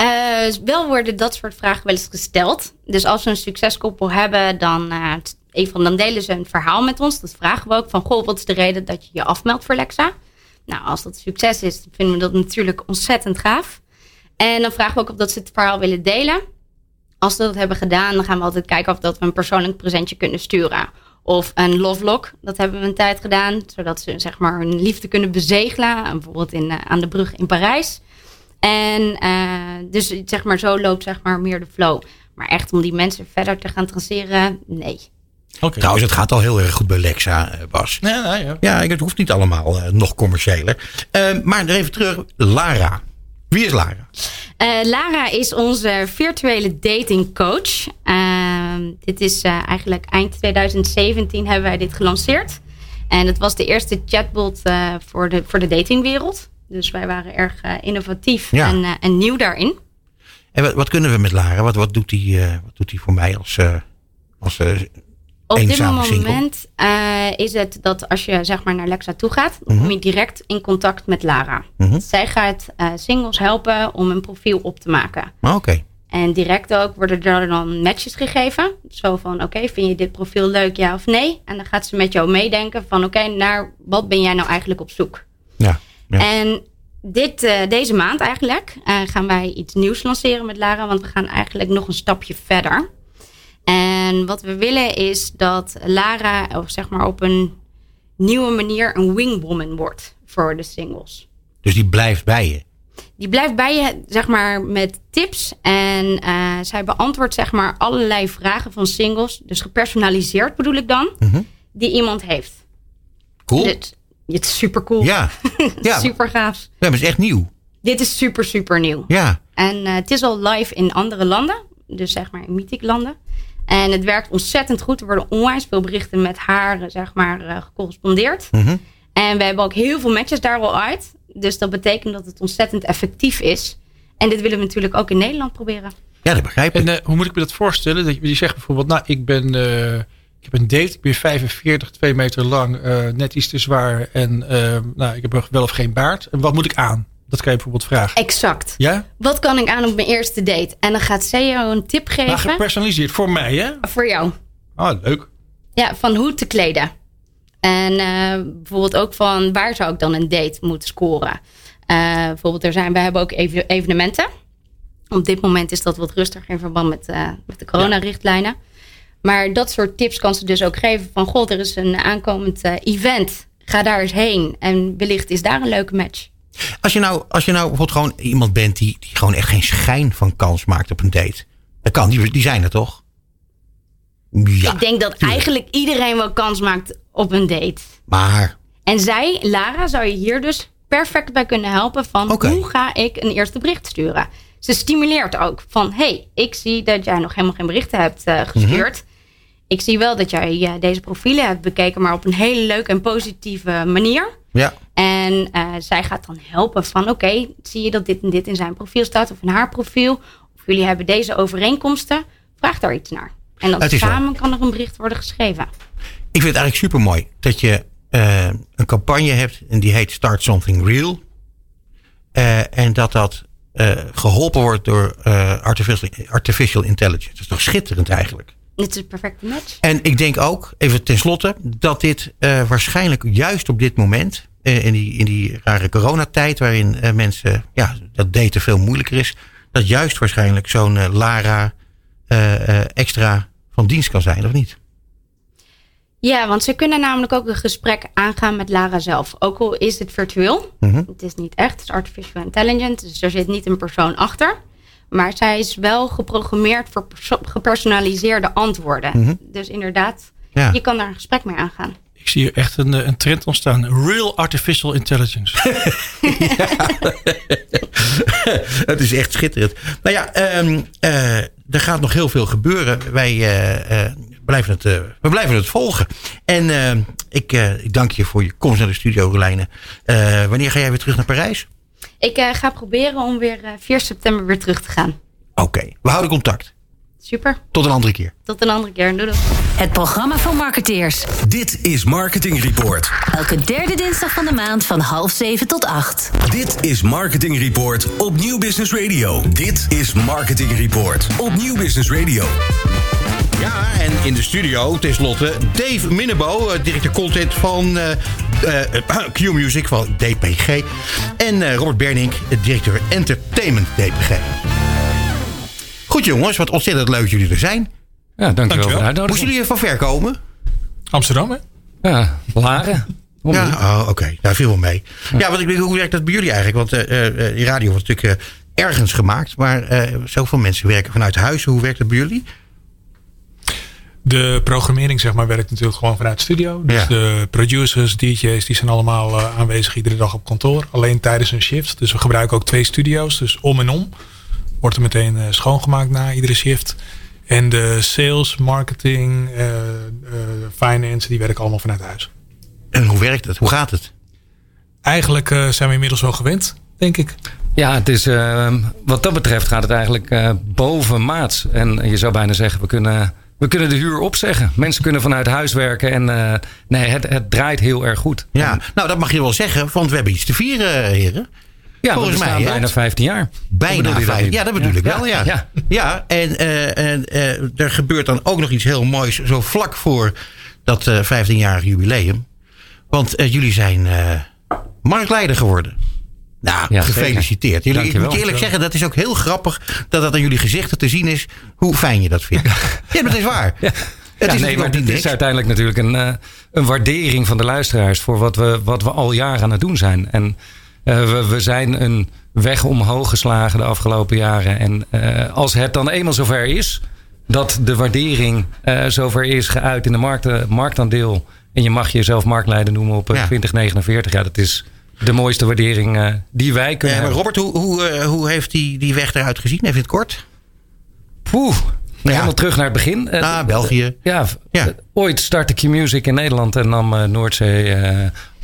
uh, wel worden dat soort vragen wel eens gesteld. Dus als we een succeskoppel hebben, dan, uh, even, dan delen ze een verhaal met ons. Dat vragen we ook van, goh, wat is de reden dat je je afmeldt voor Lexa? Nou, als dat succes is, vinden we dat natuurlijk ontzettend gaaf. En dan vragen we ook of dat ze het verhaal willen delen. Als ze dat hebben gedaan, dan gaan we altijd kijken of dat we een persoonlijk presentje kunnen sturen. Of een lovelock, dat hebben we een tijd gedaan. Zodat ze zeg maar hun liefde kunnen bezegelen. Bijvoorbeeld in, uh, aan de brug in Parijs. En uh, dus zeg maar zo loopt zeg maar meer de flow. Maar echt om die mensen verder te gaan traceren, nee. Okay. Trouwens, het gaat al heel erg goed bij Lexa, eh, Bas. Ja, nou ja. ja het hoeft niet allemaal uh, nog commerciëler. Uh, maar even terug, Lara. Wie is Lara? Lara is onze virtuele datingcoach. Ehm, dit is eigenlijk eind 2017 hebben wij dit gelanceerd. En het was de eerste chatbot voor, de, voor de datingwereld. Dus wij waren erg uh, innovatief en, en, nieuw daarin. En wat, wat, kunnen we met Lara? Wat, wat, doet, die, wat doet die voor mij als, als Op dit moment is het dat als je zeg maar naar Lexa toe gaat, dan kom je mhm. direct in contact met Lara. Mm Zij gaat singles helpen om een profiel op te maken. Ah, oké. En direct ook worden er dan matches gegeven. Zo van, oké, vind je dit profiel leuk, ja of nee? En dan gaat ze met jou meedenken van, oké, naar wat ben jij nou eigenlijk op zoek? Ja. En dit, uh, deze maand eigenlijk uh, gaan wij iets nieuws lanceren met Lara. Want we gaan eigenlijk nog een stapje verder. En wat we willen is dat Lara of zeg maar op een nieuwe manier een wingwoman wordt voor de singles. Dus die blijft bij je? Die blijft bij je, zeg maar, met tips. En uh, zij beantwoordt, zeg maar, allerlei vragen van singles. Dus gepersonaliseerd bedoel ik dan. -hmm. Die iemand heeft. Cool. Het is super cool. Ja. ja. super gaaf. Ja, maar het is echt nieuw. Dit is super, super nieuw. Ja. En uh, het is al live in andere landen. Dus zeg maar in mythic landen. En het werkt ontzettend goed. Er worden onwijs veel berichten met haar zeg maar, gecorrespondeerd. -hmm. En we hebben ook heel veel matches daar al uit. Dus dat betekent dat het ontzettend effectief is. En dit willen we natuurlijk ook in Nederland proberen. Ja, dat begrijp ik. En uh, hoe moet ik me dat voorstellen? Dat je, je zegt bijvoorbeeld, nou, ik ben ik heb een date, ik ben 45, 2 meter lang, uh, net iets te zwaar en uh, nou, ik heb wel of geen baard. En wat moet ik aan? Dat kan je bijvoorbeeld vragen. Exact. Ja? Wat kan ik aan op mijn eerste date? En dan gaat zij jou een tip geven. Maar gepersonaliseerd voor mij, hè? Voor jou. Ah, leuk. Ja, van hoe te kleden. En uh, bijvoorbeeld ook van waar zou ik dan een date moeten scoren? bijvoorbeeld, er zijn, we hebben ook evenementen. Op dit moment is dat wat rustiger in verband met, met de coronarichtlijnen. Ja. Maar dat soort tips kan ze dus ook geven van... God, er is een aankomend event. Ga daar eens heen. En wellicht is daar een leuke match. Als je nou, als je nou bijvoorbeeld gewoon iemand bent... Die, die gewoon echt geen schijn van kans maakt op een date. Dat kan, die, die zijn er toch? Ja, ik denk dat eigenlijk iedereen wel kans maakt op een date. Maar... En zij, Lara, zou je hier dus perfect bij kunnen helpen... van okay. hoe ga ik een eerste bericht sturen? Ze stimuleert ook van... hey, ik zie dat jij nog helemaal geen berichten hebt uh, gestuurd... Mm -hmm ik zie wel dat jij ja, deze profielen hebt bekeken, maar op een hele leuke en positieve manier. Ja. En uh, zij gaat dan helpen van oké, zie je dat dit en dit in zijn profiel staat of in haar profiel. Of jullie hebben deze overeenkomsten. Vraag daar iets naar. En dan samen kan er een bericht worden geschreven. Ik vind het eigenlijk super mooi dat je uh, een campagne hebt en die heet Start Something Real. Uh, en dat dat geholpen wordt door artificial, artificial intelligence. Dat is toch schitterend eigenlijk? Dit is een perfecte match. En ik denk ook, even tenslotte, dat dit waarschijnlijk juist op dit moment, in, die, in die rare coronatijd, waarin mensen, ja, dat daten veel moeilijker is, dat juist waarschijnlijk zo'n Lara extra van dienst kan zijn, of niet? Ja, want ze kunnen namelijk ook een gesprek aangaan met Lara zelf. Ook al is het virtueel. Mm -hmm. Het is niet echt, het is artificial intelligence. Dus er zit niet een persoon achter. Maar zij is wel geprogrammeerd voor gepersonaliseerde antwoorden. Mhm. Dus inderdaad, Je kan daar een gesprek mee aangaan. Ik zie hier echt een, een trend ontstaan. Real Artificial Intelligence. het is echt schitterend. Nou ja, ehm, er gaat nog heel veel gebeuren. Wij blijven het, we blijven het volgen. En ik, ik dank je voor je komst naar de studio, Rolijne. wanneer ga jij weer terug naar Parijs? Ik ga proberen om weer 4 september weer terug te gaan. Oké, we houden contact. Super. Tot een andere keer. Tot een andere keer. Doei doei. Het programma van marketeers. Dit is Marketing Report. Elke derde dinsdag van de maand van half zeven tot acht. Dit is Marketing Report op Nieuw Business Radio. Dit is Marketing Report op Nieuw Business Radio. Ja, en in de studio tenslotte Dave Minnebo, eh, directeur content van uh, uh, Q-Music van DPG. En Robert Bernink, directeur entertainment DPG. Goed jongens, wat ontzettend leuk jullie er zijn. Ja, dankjewel, voor de uitnodiging. Moesten jullie van ver komen? Amsterdam, hè? Ja, Laren. Ja, oh, oké. Okay. Daar viel wel mee. Ja, want ik, hoe werkt dat bij jullie eigenlijk? Want uh, die radio wordt natuurlijk uh, ergens gemaakt. Maar uh, zoveel mensen werken vanuit huis. Hoe werkt dat bij jullie? De programmering zeg maar, werkt natuurlijk gewoon vanuit studio. Dus de producers, DJ's, die zijn allemaal aanwezig iedere dag op kantoor. Alleen tijdens een shift. Dus we gebruiken ook twee studio's. Dus om en om. Wordt er meteen uh, schoongemaakt na iedere shift. En de sales, marketing, uh, finance, die werken allemaal vanuit huis. En hoe werkt het? Hoe gaat het? Eigenlijk zijn we inmiddels wel gewend, denk ik. Ja, het is, wat dat betreft gaat het eigenlijk boven maats. En je zou bijna zeggen, we kunnen, we kunnen de huur opzeggen. Mensen kunnen vanuit huis werken. En nee, het, het draait heel erg goed. Ja, nou dat mag je wel zeggen, want we hebben iets te vieren, heren. Ja, volgens mij. bijna 15 jaar. Bijna 15 Ja, dat bedoel ik wel. Ja, ja. ja. en, uh, en uh, er gebeurt dan ook nog iets heel moois. Zo vlak voor dat uh, 15-jarig jubileum. Want jullie zijn marktleider geworden. Nou, gefeliciteerd. Jullie, ik moet eerlijk zeggen, dat is ook heel grappig dat dat aan jullie gezichten te zien is. Hoe fijn je dat vindt. ja, dat is waar. Het is, nee, maar het is uiteindelijk natuurlijk een, een waardering van de luisteraars voor wat we, wat we al jaren aan het doen zijn. En uh, we, zijn een weg omhoog geslagen de afgelopen jaren. En uh, als het dan eenmaal zover is dat de waardering zover is geuit in de markt, marktaandeel. En je mag jezelf marktleider noemen op ja. 2049. Ja, dat is de mooiste waardering die wij kunnen maar Robert, hoe, hoe, hoe heeft die, die weg eruit gezien? Even in het kort. Poeh. Ja. Helemaal terug naar het begin. Ah, België. Ja, ja. ooit startte Q-Music in Nederland en nam Noordzee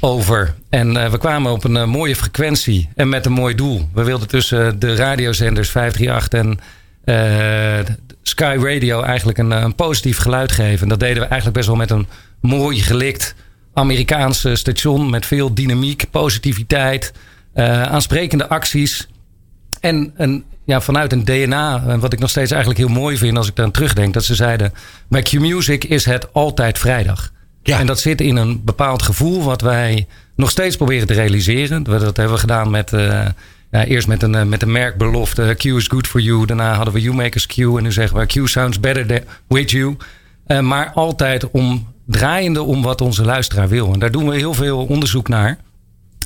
over. En uh, we kwamen op een uh, mooie frequentie en met een mooi doel. We wilden tussen de radiozenders 538 en uh, Sky Radio eigenlijk een, een, positief geluid geven. En dat deden we eigenlijk best wel met een mooi gelikt Amerikaanse station met veel dynamiek, positiviteit, aansprekende acties. En een, ja, vanuit een DNA, wat ik nog steeds eigenlijk heel mooi vind als ik daar terugdenk, dat ze zeiden: bij Q-Music is het altijd vrijdag. Ja. En dat zit in een bepaald gevoel wat wij nog steeds proberen te realiseren. Dat hebben we gedaan met, uh, ja, eerst met een, met een merkbelofte. Q is good for you. Daarna hadden we You Makers Q. En nu zeggen we Q sounds better with you. Uh, maar altijd om, draaiende om wat onze luisteraar wil. En daar doen we heel veel onderzoek naar.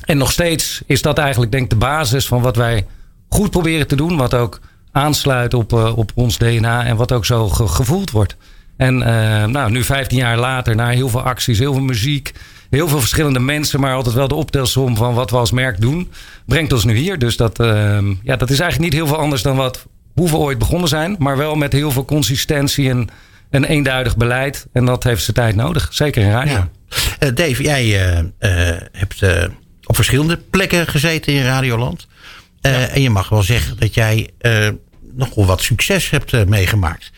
En nog steeds is dat eigenlijk denk ik de basis van wat wij goed proberen te doen. Wat ook aansluit op, op ons DNA en wat ook zo gevoeld wordt. En uh, nou, nu 15 jaar later, na heel veel acties, heel veel muziek, heel veel verschillende mensen, maar altijd wel de optelsom van wat we als merk doen, brengt ons nu hier. Dus dat, uh, ja, dat is eigenlijk niet heel veel anders dan wat, hoe we ooit begonnen zijn, maar wel met heel veel consistentie en een eenduidig beleid. En dat heeft zijn tijd nodig, zeker in radio. Ja. Uh, Dave, jij hebt op verschillende plekken gezeten in Radioland. Ja. En je mag wel zeggen dat jij nogal wat succes hebt meegemaakt.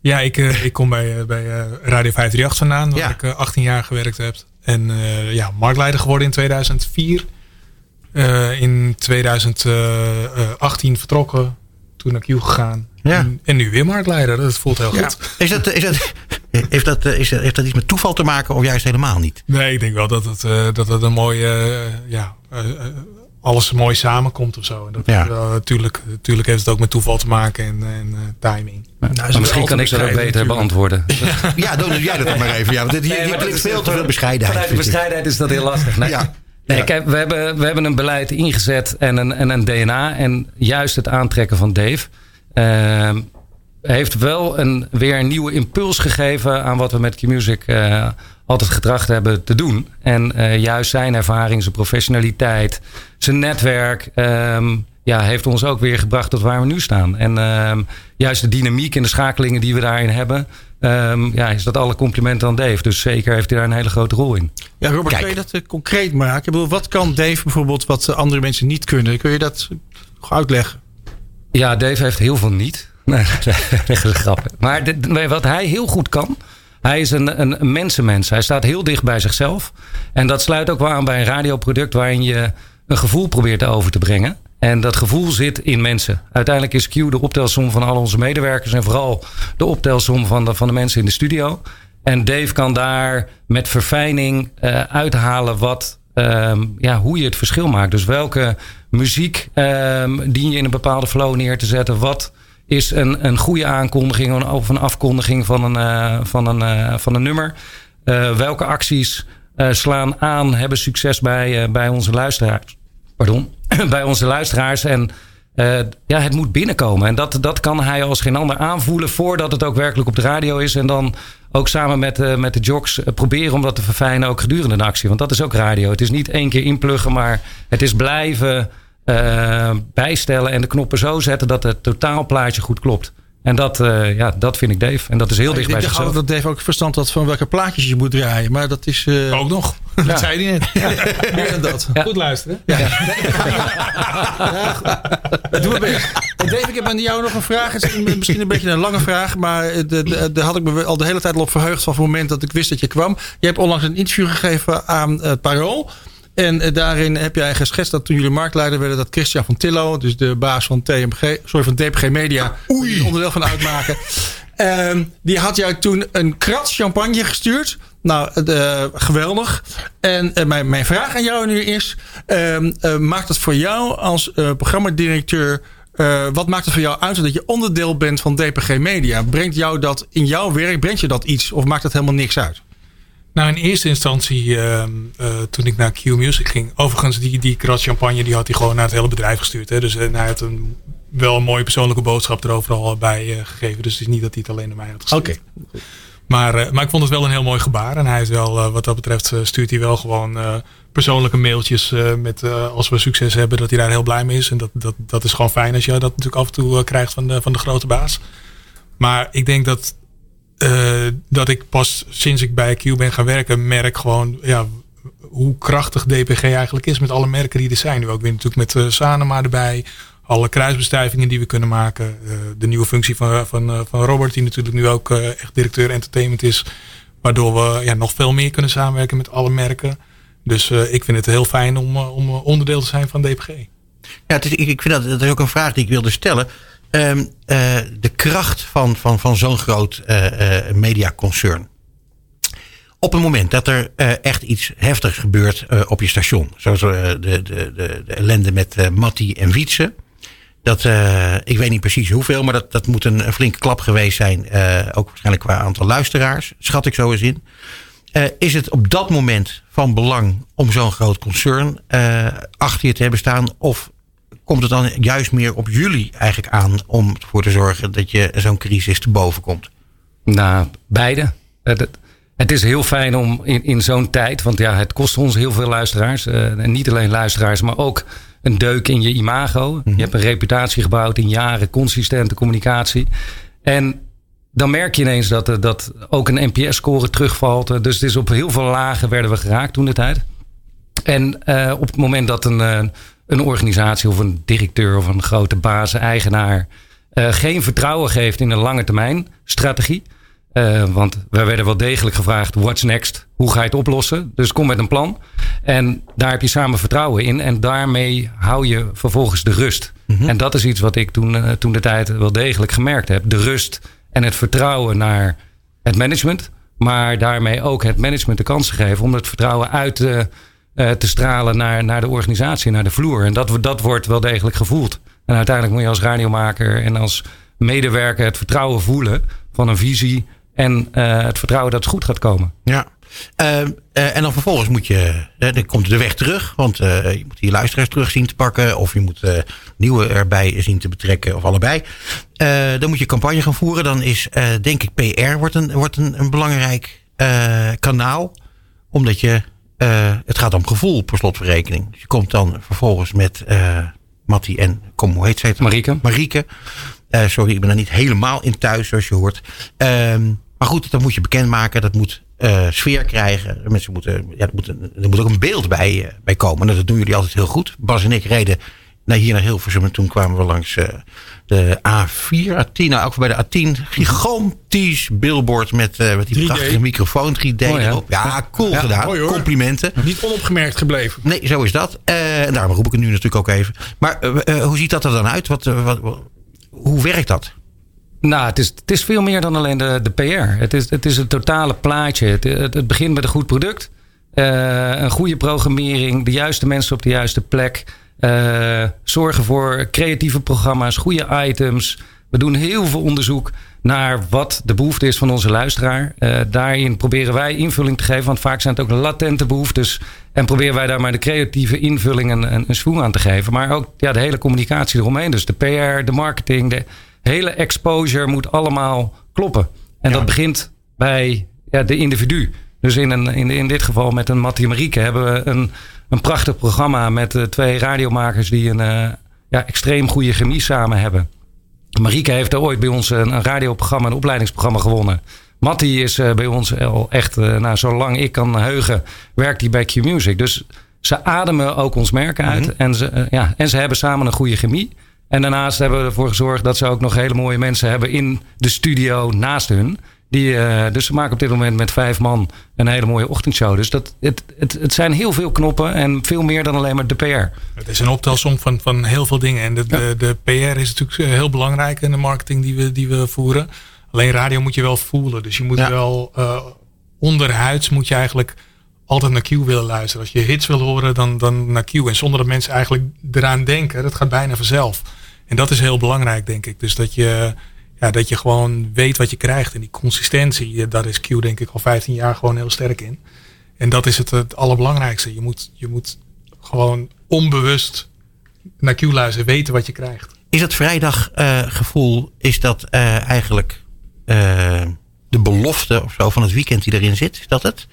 Ja, ik, ik kom bij, bij Radio 538 vandaan, waar ja. ik 18 jaar gewerkt heb. En ja, marktleider geworden in 2004. in 2018 vertrokken, toen naar Q gegaan. Ja. En, en, nu weer marktleider, dat voelt heel goed. Is dat, is dat, heeft, dat, is heeft dat iets met toeval te maken of juist helemaal niet? Nee, ik denk wel dat het, dat het een mooie ja, alles mooi samenkomt of zo. En dat ja. natuurlijk, natuurlijk heeft het ook met toeval te maken en, en uh, timing. Nou, maar misschien kan ik dat ook beter beantwoorden. ja, doe jij dat maar even. Ja, want dit, nee, hier veel te veel bescheidenheid. Vanuit de bescheidenheid is dat heel lastig. Nee. Ja. Nee, kijk, we hebben, we hebben een beleid ingezet en een, en een DNA. En juist het aantrekken van Dave. Uh, heeft wel een, weer een nieuwe impuls gegeven aan wat we met Q-Music uh, altijd getracht hebben te doen. En uh, juist zijn ervaring, zijn professionaliteit, zijn netwerk. Um, ja, heeft ons ook weer gebracht tot waar we nu staan. En um, juist de dynamiek en de schakelingen die we daarin hebben. Um, ja, is dat alle complimenten aan Dave. Dus zeker heeft hij daar een hele grote rol in. Ja, Robert, Kijk. kun je dat uh, concreet maken? Ik bedoel, wat kan Dave bijvoorbeeld wat andere mensen niet kunnen? Kun je dat uitleggen? Ja, Dave heeft heel veel niet. Nee, dat is. Maar wat hij heel goed kan, hij is een, een mensenmens. Hij staat heel dicht bij zichzelf. En dat sluit ook wel aan bij een radioproduct waarin je een gevoel probeert over te brengen. En dat gevoel zit in mensen. Uiteindelijk is Q de optelsom van al onze medewerkers en vooral de optelsom van de, van de mensen in de studio. En Dave kan daar met verfijning uh, uithalen wat, um, ja, hoe je het verschil maakt. Dus welke muziek um, dien je in een bepaalde flow neer te zetten? Wat is een, een goede aankondiging of een afkondiging van een, uh, van een, uh, van een nummer? welke acties slaan aan, hebben succes bij, bij onze luisteraars? Pardon. bij onze luisteraars. En uh, ja, het moet binnenkomen. En dat, dat kan hij als geen ander aanvoelen voordat het ook werkelijk op de radio is. En dan ook samen met, uh, met de jocks uh, proberen om dat te verfijnen ook gedurende de actie. Want dat is ook radio. Het is niet één keer inpluggen, maar het is blijven bijstellen en de knoppen zo zetten dat het totaalplaatje goed klopt. En dat, uh, ja, dat vind ik Dave. En dat is heel dicht bij zichzelf. Ik dat Dave ook verstand had van welke plaatjes je moet draaien. Maar dat is... Uh... Ook nog. Ja. Dat zei hij net. Ja. Meer dan dat. Ja. Goed luisteren. Ja. ja. Doe het best. Dave, ik heb aan jou nog een vraag. Het is misschien een beetje een lange vraag. Maar daar had ik me al de hele tijd op verheugd van het moment dat ik wist dat je kwam. Je hebt onlangs een interview gegeven aan uh, Parool. En uh, daarin heb jij geschetst dat toen jullie marktleider werden, dat Christian van Tillo, dus de baas van TMG, sorry, van DPG Media, Oei. onderdeel van uitmaken. Um, die had jou toen een krat champagne gestuurd. Nou, uh, geweldig. En uh, mijn, mijn vraag aan jou nu is: uh, maakt het voor jou als programmadirecteur. wat maakt het voor jou uit dat je onderdeel bent van DPG Media? Brengt jou dat in jouw werk, brengt je dat iets? Of maakt het helemaal niks uit? Nou, in eerste instantie, uh, uh, toen ik naar Q Music ging. Overigens, die, die krat champagne die had hij gewoon naar het hele bedrijf gestuurd. Hè. Dus uh, hij had een, wel een mooie persoonlijke boodschap er overal bij gegeven. Dus het is niet dat hij het alleen naar mij had gestuurd. Oké. Maar, maar ik vond het wel een heel mooi gebaar. En hij is wel, wat dat betreft, stuurt hij wel gewoon persoonlijke mailtjes met als we succes hebben, dat hij daar heel blij mee is. En dat, dat, dat is gewoon fijn als je dat natuurlijk af en toe krijgt van de, van de grote baas. Maar ik denk dat uh, dat ik pas sinds ik bij Q ben gaan werken, merk gewoon ja, hoe krachtig DPG eigenlijk is met alle merken die er zijn. Nu ook weer natuurlijk met uh, Sanema erbij. Alle kruisbestuivingen die we kunnen maken. Uh, de nieuwe functie van, van, van Robert, die natuurlijk nu ook echt directeur entertainment is. Waardoor we ja, nog veel meer kunnen samenwerken met alle merken. Dus ik vind het heel fijn om, om onderdeel te zijn van DPG. Ja, is, ik vind dat, dat is ook een vraag die ik wilde stellen. Um, uh, de kracht van, van, van zo'n groot uh, mediaconcern. Op het moment dat er echt iets heftigs gebeurt op je station. Zoals de, de, de, de ellende met Matti en Wietse. Dat, ik weet niet precies hoeveel, maar dat, dat moet een, een flinke klap geweest zijn. ook waarschijnlijk qua aantal luisteraars, schat ik zo eens in. is het op dat moment van belang om zo'n groot concern achter je te hebben staan? Of komt het dan juist meer op jullie eigenlijk aan om ervoor te zorgen dat je zo'n crisis te boven komt? Nou, beide. Het is heel fijn om in, in zo'n tijd, want ja, het kost ons heel veel luisteraars. Uh, en niet alleen luisteraars, maar ook een deuk in je imago. Je mhm. hebt een reputatie gebouwd in jaren, consistente communicatie. En dan merk je ineens dat, dat ook een NPS-score terugvalt. Dus het is op heel veel lagen werden we geraakt toen de tijd. En uh, op het moment dat een, een organisatie of een directeur of een grote baas, eigenaar uh, geen vertrouwen geeft in een lange termijn strategie. Uh, want we werden wel degelijk gevraagd: what's next? Hoe ga je het oplossen? Dus kom met een plan. En daar heb je samen vertrouwen in. En daarmee hou je vervolgens de rust. Mm-hmm. En dat is iets wat ik toen, uh, toen de tijd wel degelijk gemerkt heb: de rust en het vertrouwen naar het management. Maar daarmee ook het management de kans te geven om het vertrouwen uit te uh, te stralen naar, naar de organisatie, naar de vloer. En dat, dat wordt wel degelijk gevoeld. En uiteindelijk moet je als radiomaker en als medewerker het vertrouwen voelen van een visie en uh, het vertrouwen dat het goed gaat komen. Ja, en dan vervolgens moet je, dan komt de weg terug. Want je moet je luisteraars terug zien te pakken. Of je moet nieuwe erbij zien te betrekken. Of allebei. dan moet je campagne gaan voeren. Dan is, denk ik, PR wordt een, wordt een, een belangrijk kanaal. Omdat je, het gaat om gevoel per slotverrekening. Dus je komt dan vervolgens met Matti en, kom, hoe heet zij het? Marieke. Marieke. sorry, ik ben er niet helemaal in thuis, zoals je hoort. Ehm maar goed, dat moet je bekendmaken. Dat moet uh, sfeer krijgen. Mensen moeten, ja, er, moet, er moet ook een beeld bij, uh, bij komen. Nou, dat doen jullie altijd heel goed. Bas en ik reden naar hier naar Hilversum. En toen kwamen we langs uh, de A4, A10. Nou, ook bij de A10. Gigantisch billboard met, met die 3D. prachtige microfoon. 3D oh, ja. erop. Ja, cool ja, gedaan. Mooi, Complimenten. Niet onopgemerkt gebleven. Nee, zo is dat. en daarom roep ik het nu natuurlijk ook even. Maar hoe ziet dat er dan uit? Wat, wat, hoe werkt dat? Nou, het is, het is veel meer dan alleen de, de PR. Het is, het is een totale plaatje. Het, het, begint met een goed product. Uh, een goede programmering. De juiste mensen op de juiste plek. Uh, zorgen voor creatieve programma's. Goede items. We doen heel veel onderzoek naar wat de behoefte is van onze luisteraar. Uh, daarin proberen wij invulling te geven. Want vaak zijn het ook latente behoeftes. En proberen wij daar maar de creatieve invulling en een, een aan te geven. Maar ook ja, de hele communicatie eromheen. Dus de PR, de marketing, de hele exposure moet allemaal kloppen. En dat begint bij ja, de individu. Dus in, een, in, in dit geval met een Mattie Marieke hebben we een, een prachtig programma met uh, twee radiomakers die een uh, ja, extreem goede chemie samen hebben. Marieke heeft er ooit bij ons een, een radioprogramma, een opleidingsprogramma gewonnen. Mattie is uh, bij ons al echt, nou, zolang ik kan heugen, werkt hij bij Q-Music. Dus ze ademen ook ons merk uit. Mhm. en, ze, ja, en ze hebben samen een goede chemie. En daarnaast hebben we ervoor gezorgd dat ze ook nog hele mooie mensen hebben in de studio naast hun. Die, uh, dus ze maken op dit moment met vijf man een hele mooie ochtendshow. Dus dat, het, het, het zijn heel veel knoppen en veel meer dan alleen maar de PR. Het is een optelsom van, van heel veel dingen. En de, de, de PR is natuurlijk eh, heel belangrijk in de marketing die we, die we voeren. Alleen radio moet je wel voelen. Dus je moet wel uh, onderhuids moet je eigenlijk altijd naar Q willen luisteren. Als je hits wil horen, dan, dan naar Q. En zonder dat mensen eigenlijk eraan denken, dat gaat bijna vanzelf. En dat is heel belangrijk, denk ik. Dus dat je, ja, dat je gewoon weet wat je krijgt. En die consistentie, daar is Q denk ik al 15 jaar gewoon heel sterk in. En dat is het, het allerbelangrijkste. Je moet, je moet gewoon onbewust naar Q luisteren, weten wat je krijgt. Is dat vrijdaggevoel, uh, is dat uh, eigenlijk uh, de belofte of zo van het weekend die erin zit? Is dat het?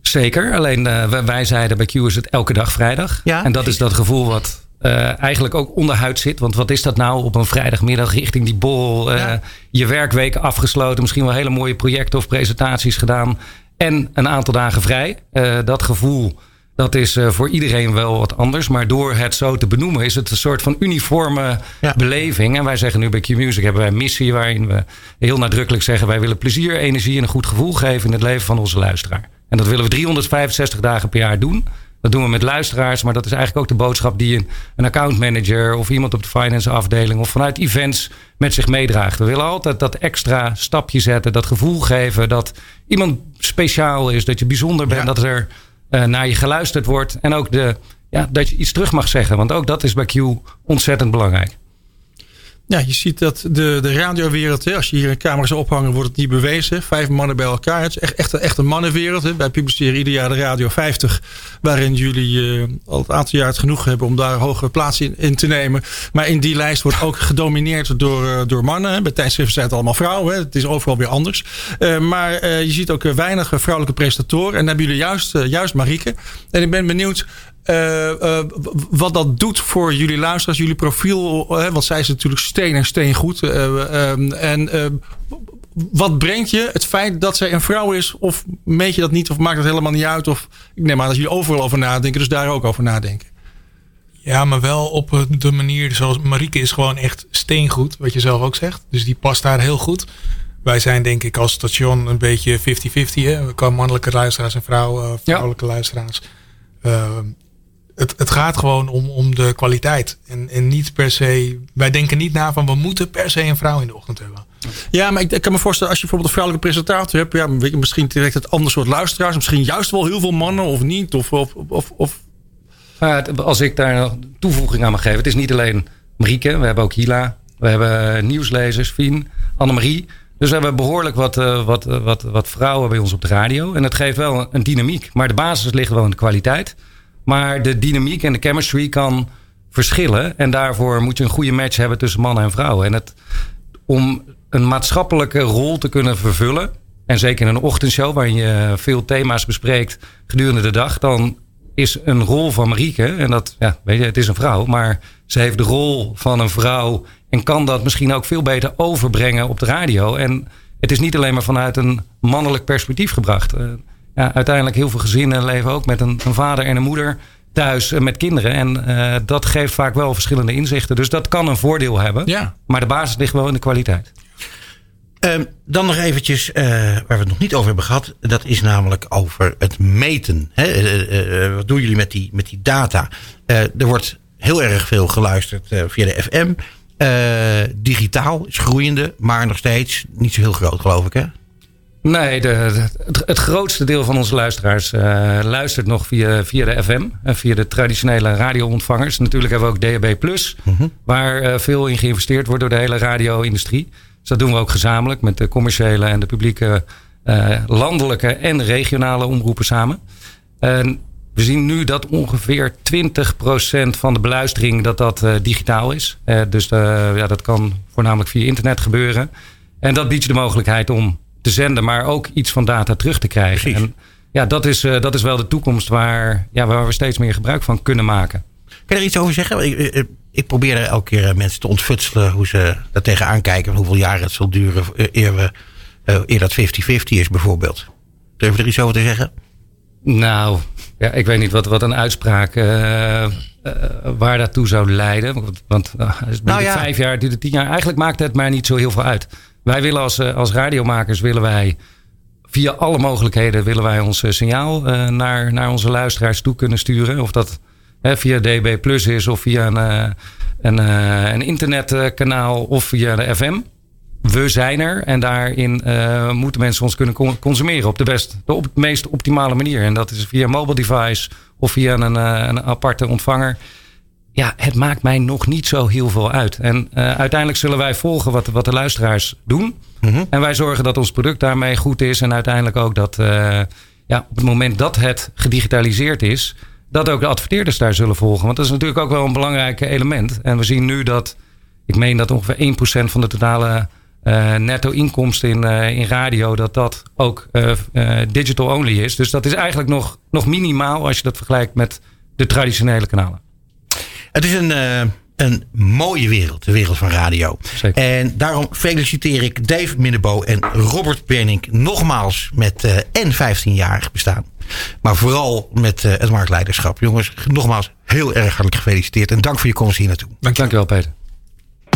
Zeker, alleen uh, wij zeiden bij Q is het elke dag vrijdag. Ja, en dat is dat gevoel wat uh, eigenlijk ook onderhuid zit. Want wat is dat nou op een vrijdagmiddag richting die bol? Uh, Je werkweek afgesloten, misschien wel hele mooie projecten of presentaties gedaan. En een aantal dagen vrij. dat gevoel, dat is voor iedereen wel wat anders. Maar door het zo te benoemen is het een soort van uniforme ja. beleving. En wij zeggen nu bij Q-Music hebben wij een missie waarin we heel nadrukkelijk zeggen... wij willen plezier, energie en een goed gevoel geven in het leven van onze luisteraar. En dat willen we 365 dagen per jaar doen. Dat doen we met luisteraars, maar dat is eigenlijk ook de boodschap die een, een accountmanager of iemand op de finance afdeling of vanuit events met zich meedraagt. We willen altijd dat extra stapje zetten, dat gevoel geven dat iemand speciaal is, dat je bijzonder bent, dat er uh, naar je geluisterd wordt en ook de, ja, dat je iets terug mag zeggen. Want ook dat is bij Q ontzettend belangrijk. Ja, je ziet dat de, de radiowereld, hè, als je hier een camera zou ophangen, wordt het niet bewezen. Vijf mannen bij elkaar. Het is echt, echt, echt een mannenwereld. Hè. Wij publiceren ieder jaar de Radio 50, waarin jullie uh, al het aantal jaar het genoeg hebben om daar hogere plaats in, in, te nemen. Maar in die lijst wordt ook gedomineerd door, uh, door mannen. Bij tijdschriften zijn het allemaal vrouwen. Hè. Het is overal weer anders. Uh, maar je ziet ook weinig vrouwelijke presentatoren. En dan hebben jullie juist, juist Marieke. En ik ben benieuwd uh, uh, wat dat doet voor jullie luisteraars, jullie profiel. Uh, want zij is natuurlijk steen en steen goed. En wat brengt je het feit dat zij een vrouw is? Of meet je dat niet? Of maakt het helemaal niet uit? Of ik neem aan dat jullie overal over nadenken, dus daar ook over nadenken. Ja, maar wel op de manier zoals Marieke is gewoon echt steengoed, wat je zelf ook zegt. Dus die past daar heel goed. Wij zijn denk ik als station een beetje 50-50. Qua mannelijke luisteraars en vrouw, vrouwelijke ja. luisteraars. Het, het gaat gewoon om, om de kwaliteit. En, en niet per se. Wij denken niet na van we moeten per se een vrouw in de ochtend hebben. Ja, maar ik, ik kan me voorstellen, als je bijvoorbeeld een vrouwelijke presentator hebt, ja, weet je, misschien direct het ander soort luisteraars. Misschien juist wel heel veel mannen of niet. Of, of, of, of. als ik daar een toevoeging aan mag geven. Het is niet alleen Marieke, we hebben ook Hila. We hebben nieuwslezers, Fien, Annemarie. Dus we hebben behoorlijk wat, wat, wat, wat vrouwen bij ons op de radio. En dat geeft wel een dynamiek. Maar de basis ligt wel in de kwaliteit. Maar de dynamiek en de chemistry kan verschillen. En daarvoor moet je een goede match hebben tussen mannen en vrouwen. En het, om een maatschappelijke rol te kunnen vervullen. En zeker in een ochtendshow waarin je veel thema's bespreekt gedurende de dag. Dan is een rol van Marieke. En dat, ja, weet je, het is een vrouw. Maar ze heeft de rol van een vrouw. En kan dat misschien ook veel beter overbrengen op de radio. En het is niet alleen maar vanuit een mannelijk perspectief gebracht. Ja, uiteindelijk heel veel gezinnen leven ook met een, een vader en een moeder thuis met kinderen. En uh, dat geeft vaak wel verschillende inzichten. Dus dat kan een voordeel hebben. Ja. Maar de basis ligt wel in de kwaliteit. Um, dan nog eventjes, uh, waar we het nog niet over hebben gehad. Dat is namelijk over het meten. Hè? Wat doen jullie met die, met die data? er wordt heel erg veel geluisterd via de FM. digitaal is groeiende, maar nog steeds niet zo heel groot, geloof ik. Hè? Nee, de, het, het, grootste deel van onze luisteraars uh, luistert nog via, via de FM. en via de traditionele radioontvangers. Natuurlijk hebben we ook DAB+, mm waar uh, veel in geïnvesteerd wordt door de hele radio-industrie. Dus dat doen we ook gezamenlijk met de commerciële en de publieke uh, landelijke en regionale omroepen samen. En we zien nu dat ongeveer 20% van de beluistering dat dat digitaal is. dus ja, dat kan voornamelijk via internet gebeuren. En dat biedt je de mogelijkheid om te zenden, maar ook iets van data terug te krijgen. En ja, dat is, uh, dat is wel de toekomst waar, ja, waar we steeds meer gebruik van kunnen maken. Kan je er iets over zeggen? Ik, ik, probeer elke keer eh, mensen te ontfutselen hoe ze daar tegenaan kijken. Hoeveel jaren het zal duren eh, eer, we, eer dat 50-50 is bijvoorbeeld. Durf je er iets over te zeggen? Nou, ja, ik weet niet wat, wat een uitspraak uh, uh, waar daartoe zou leiden. Want, want uh, het nou ja. vijf jaar, duurt het tien jaar. Eigenlijk maakt het maar niet zo heel veel uit. Wij willen als, eh, als radiomakers willen wij via alle mogelijkheden willen wij ons eh, signaal uh, naar, naar onze luisteraars toe kunnen sturen. Of dat via DB Plus is of via een, een, een internetkanaal of via de FM. We zijn er en daarin moeten mensen ons kunnen consumeren op de, best, de op, meest optimale manier. En dat is via mobile device of via een, een aparte ontvanger ja, het maakt mij nog niet zo heel veel uit. En uh, uiteindelijk zullen wij volgen wat, wat de luisteraars doen. Mm En wij zorgen dat ons product daarmee goed is. En uiteindelijk ook dat uh, ja, op het moment dat het gedigitaliseerd is, dat ook de adverteerders daar zullen volgen. Want dat is natuurlijk ook wel een belangrijk element. En we zien nu dat, ik meen dat ongeveer 1% van de totale uh, netto inkomsten in, in radio, dat dat ook digital only is. Dus dat is eigenlijk nog, nog minimaal als je dat vergelijkt met de traditionele kanalen. Het is een, uh, een mooie wereld, de wereld van radio. Zeker. En daarom feliciteer ik Dave Minnebo en Robert Benink nogmaals met uh, en 15-jarig bestaan. Maar vooral met uh, het marktleiderschap. Jongens, nogmaals heel erg hartelijk gefeliciteerd. En dank voor je komst hier naartoe. Dank je wel, Peter.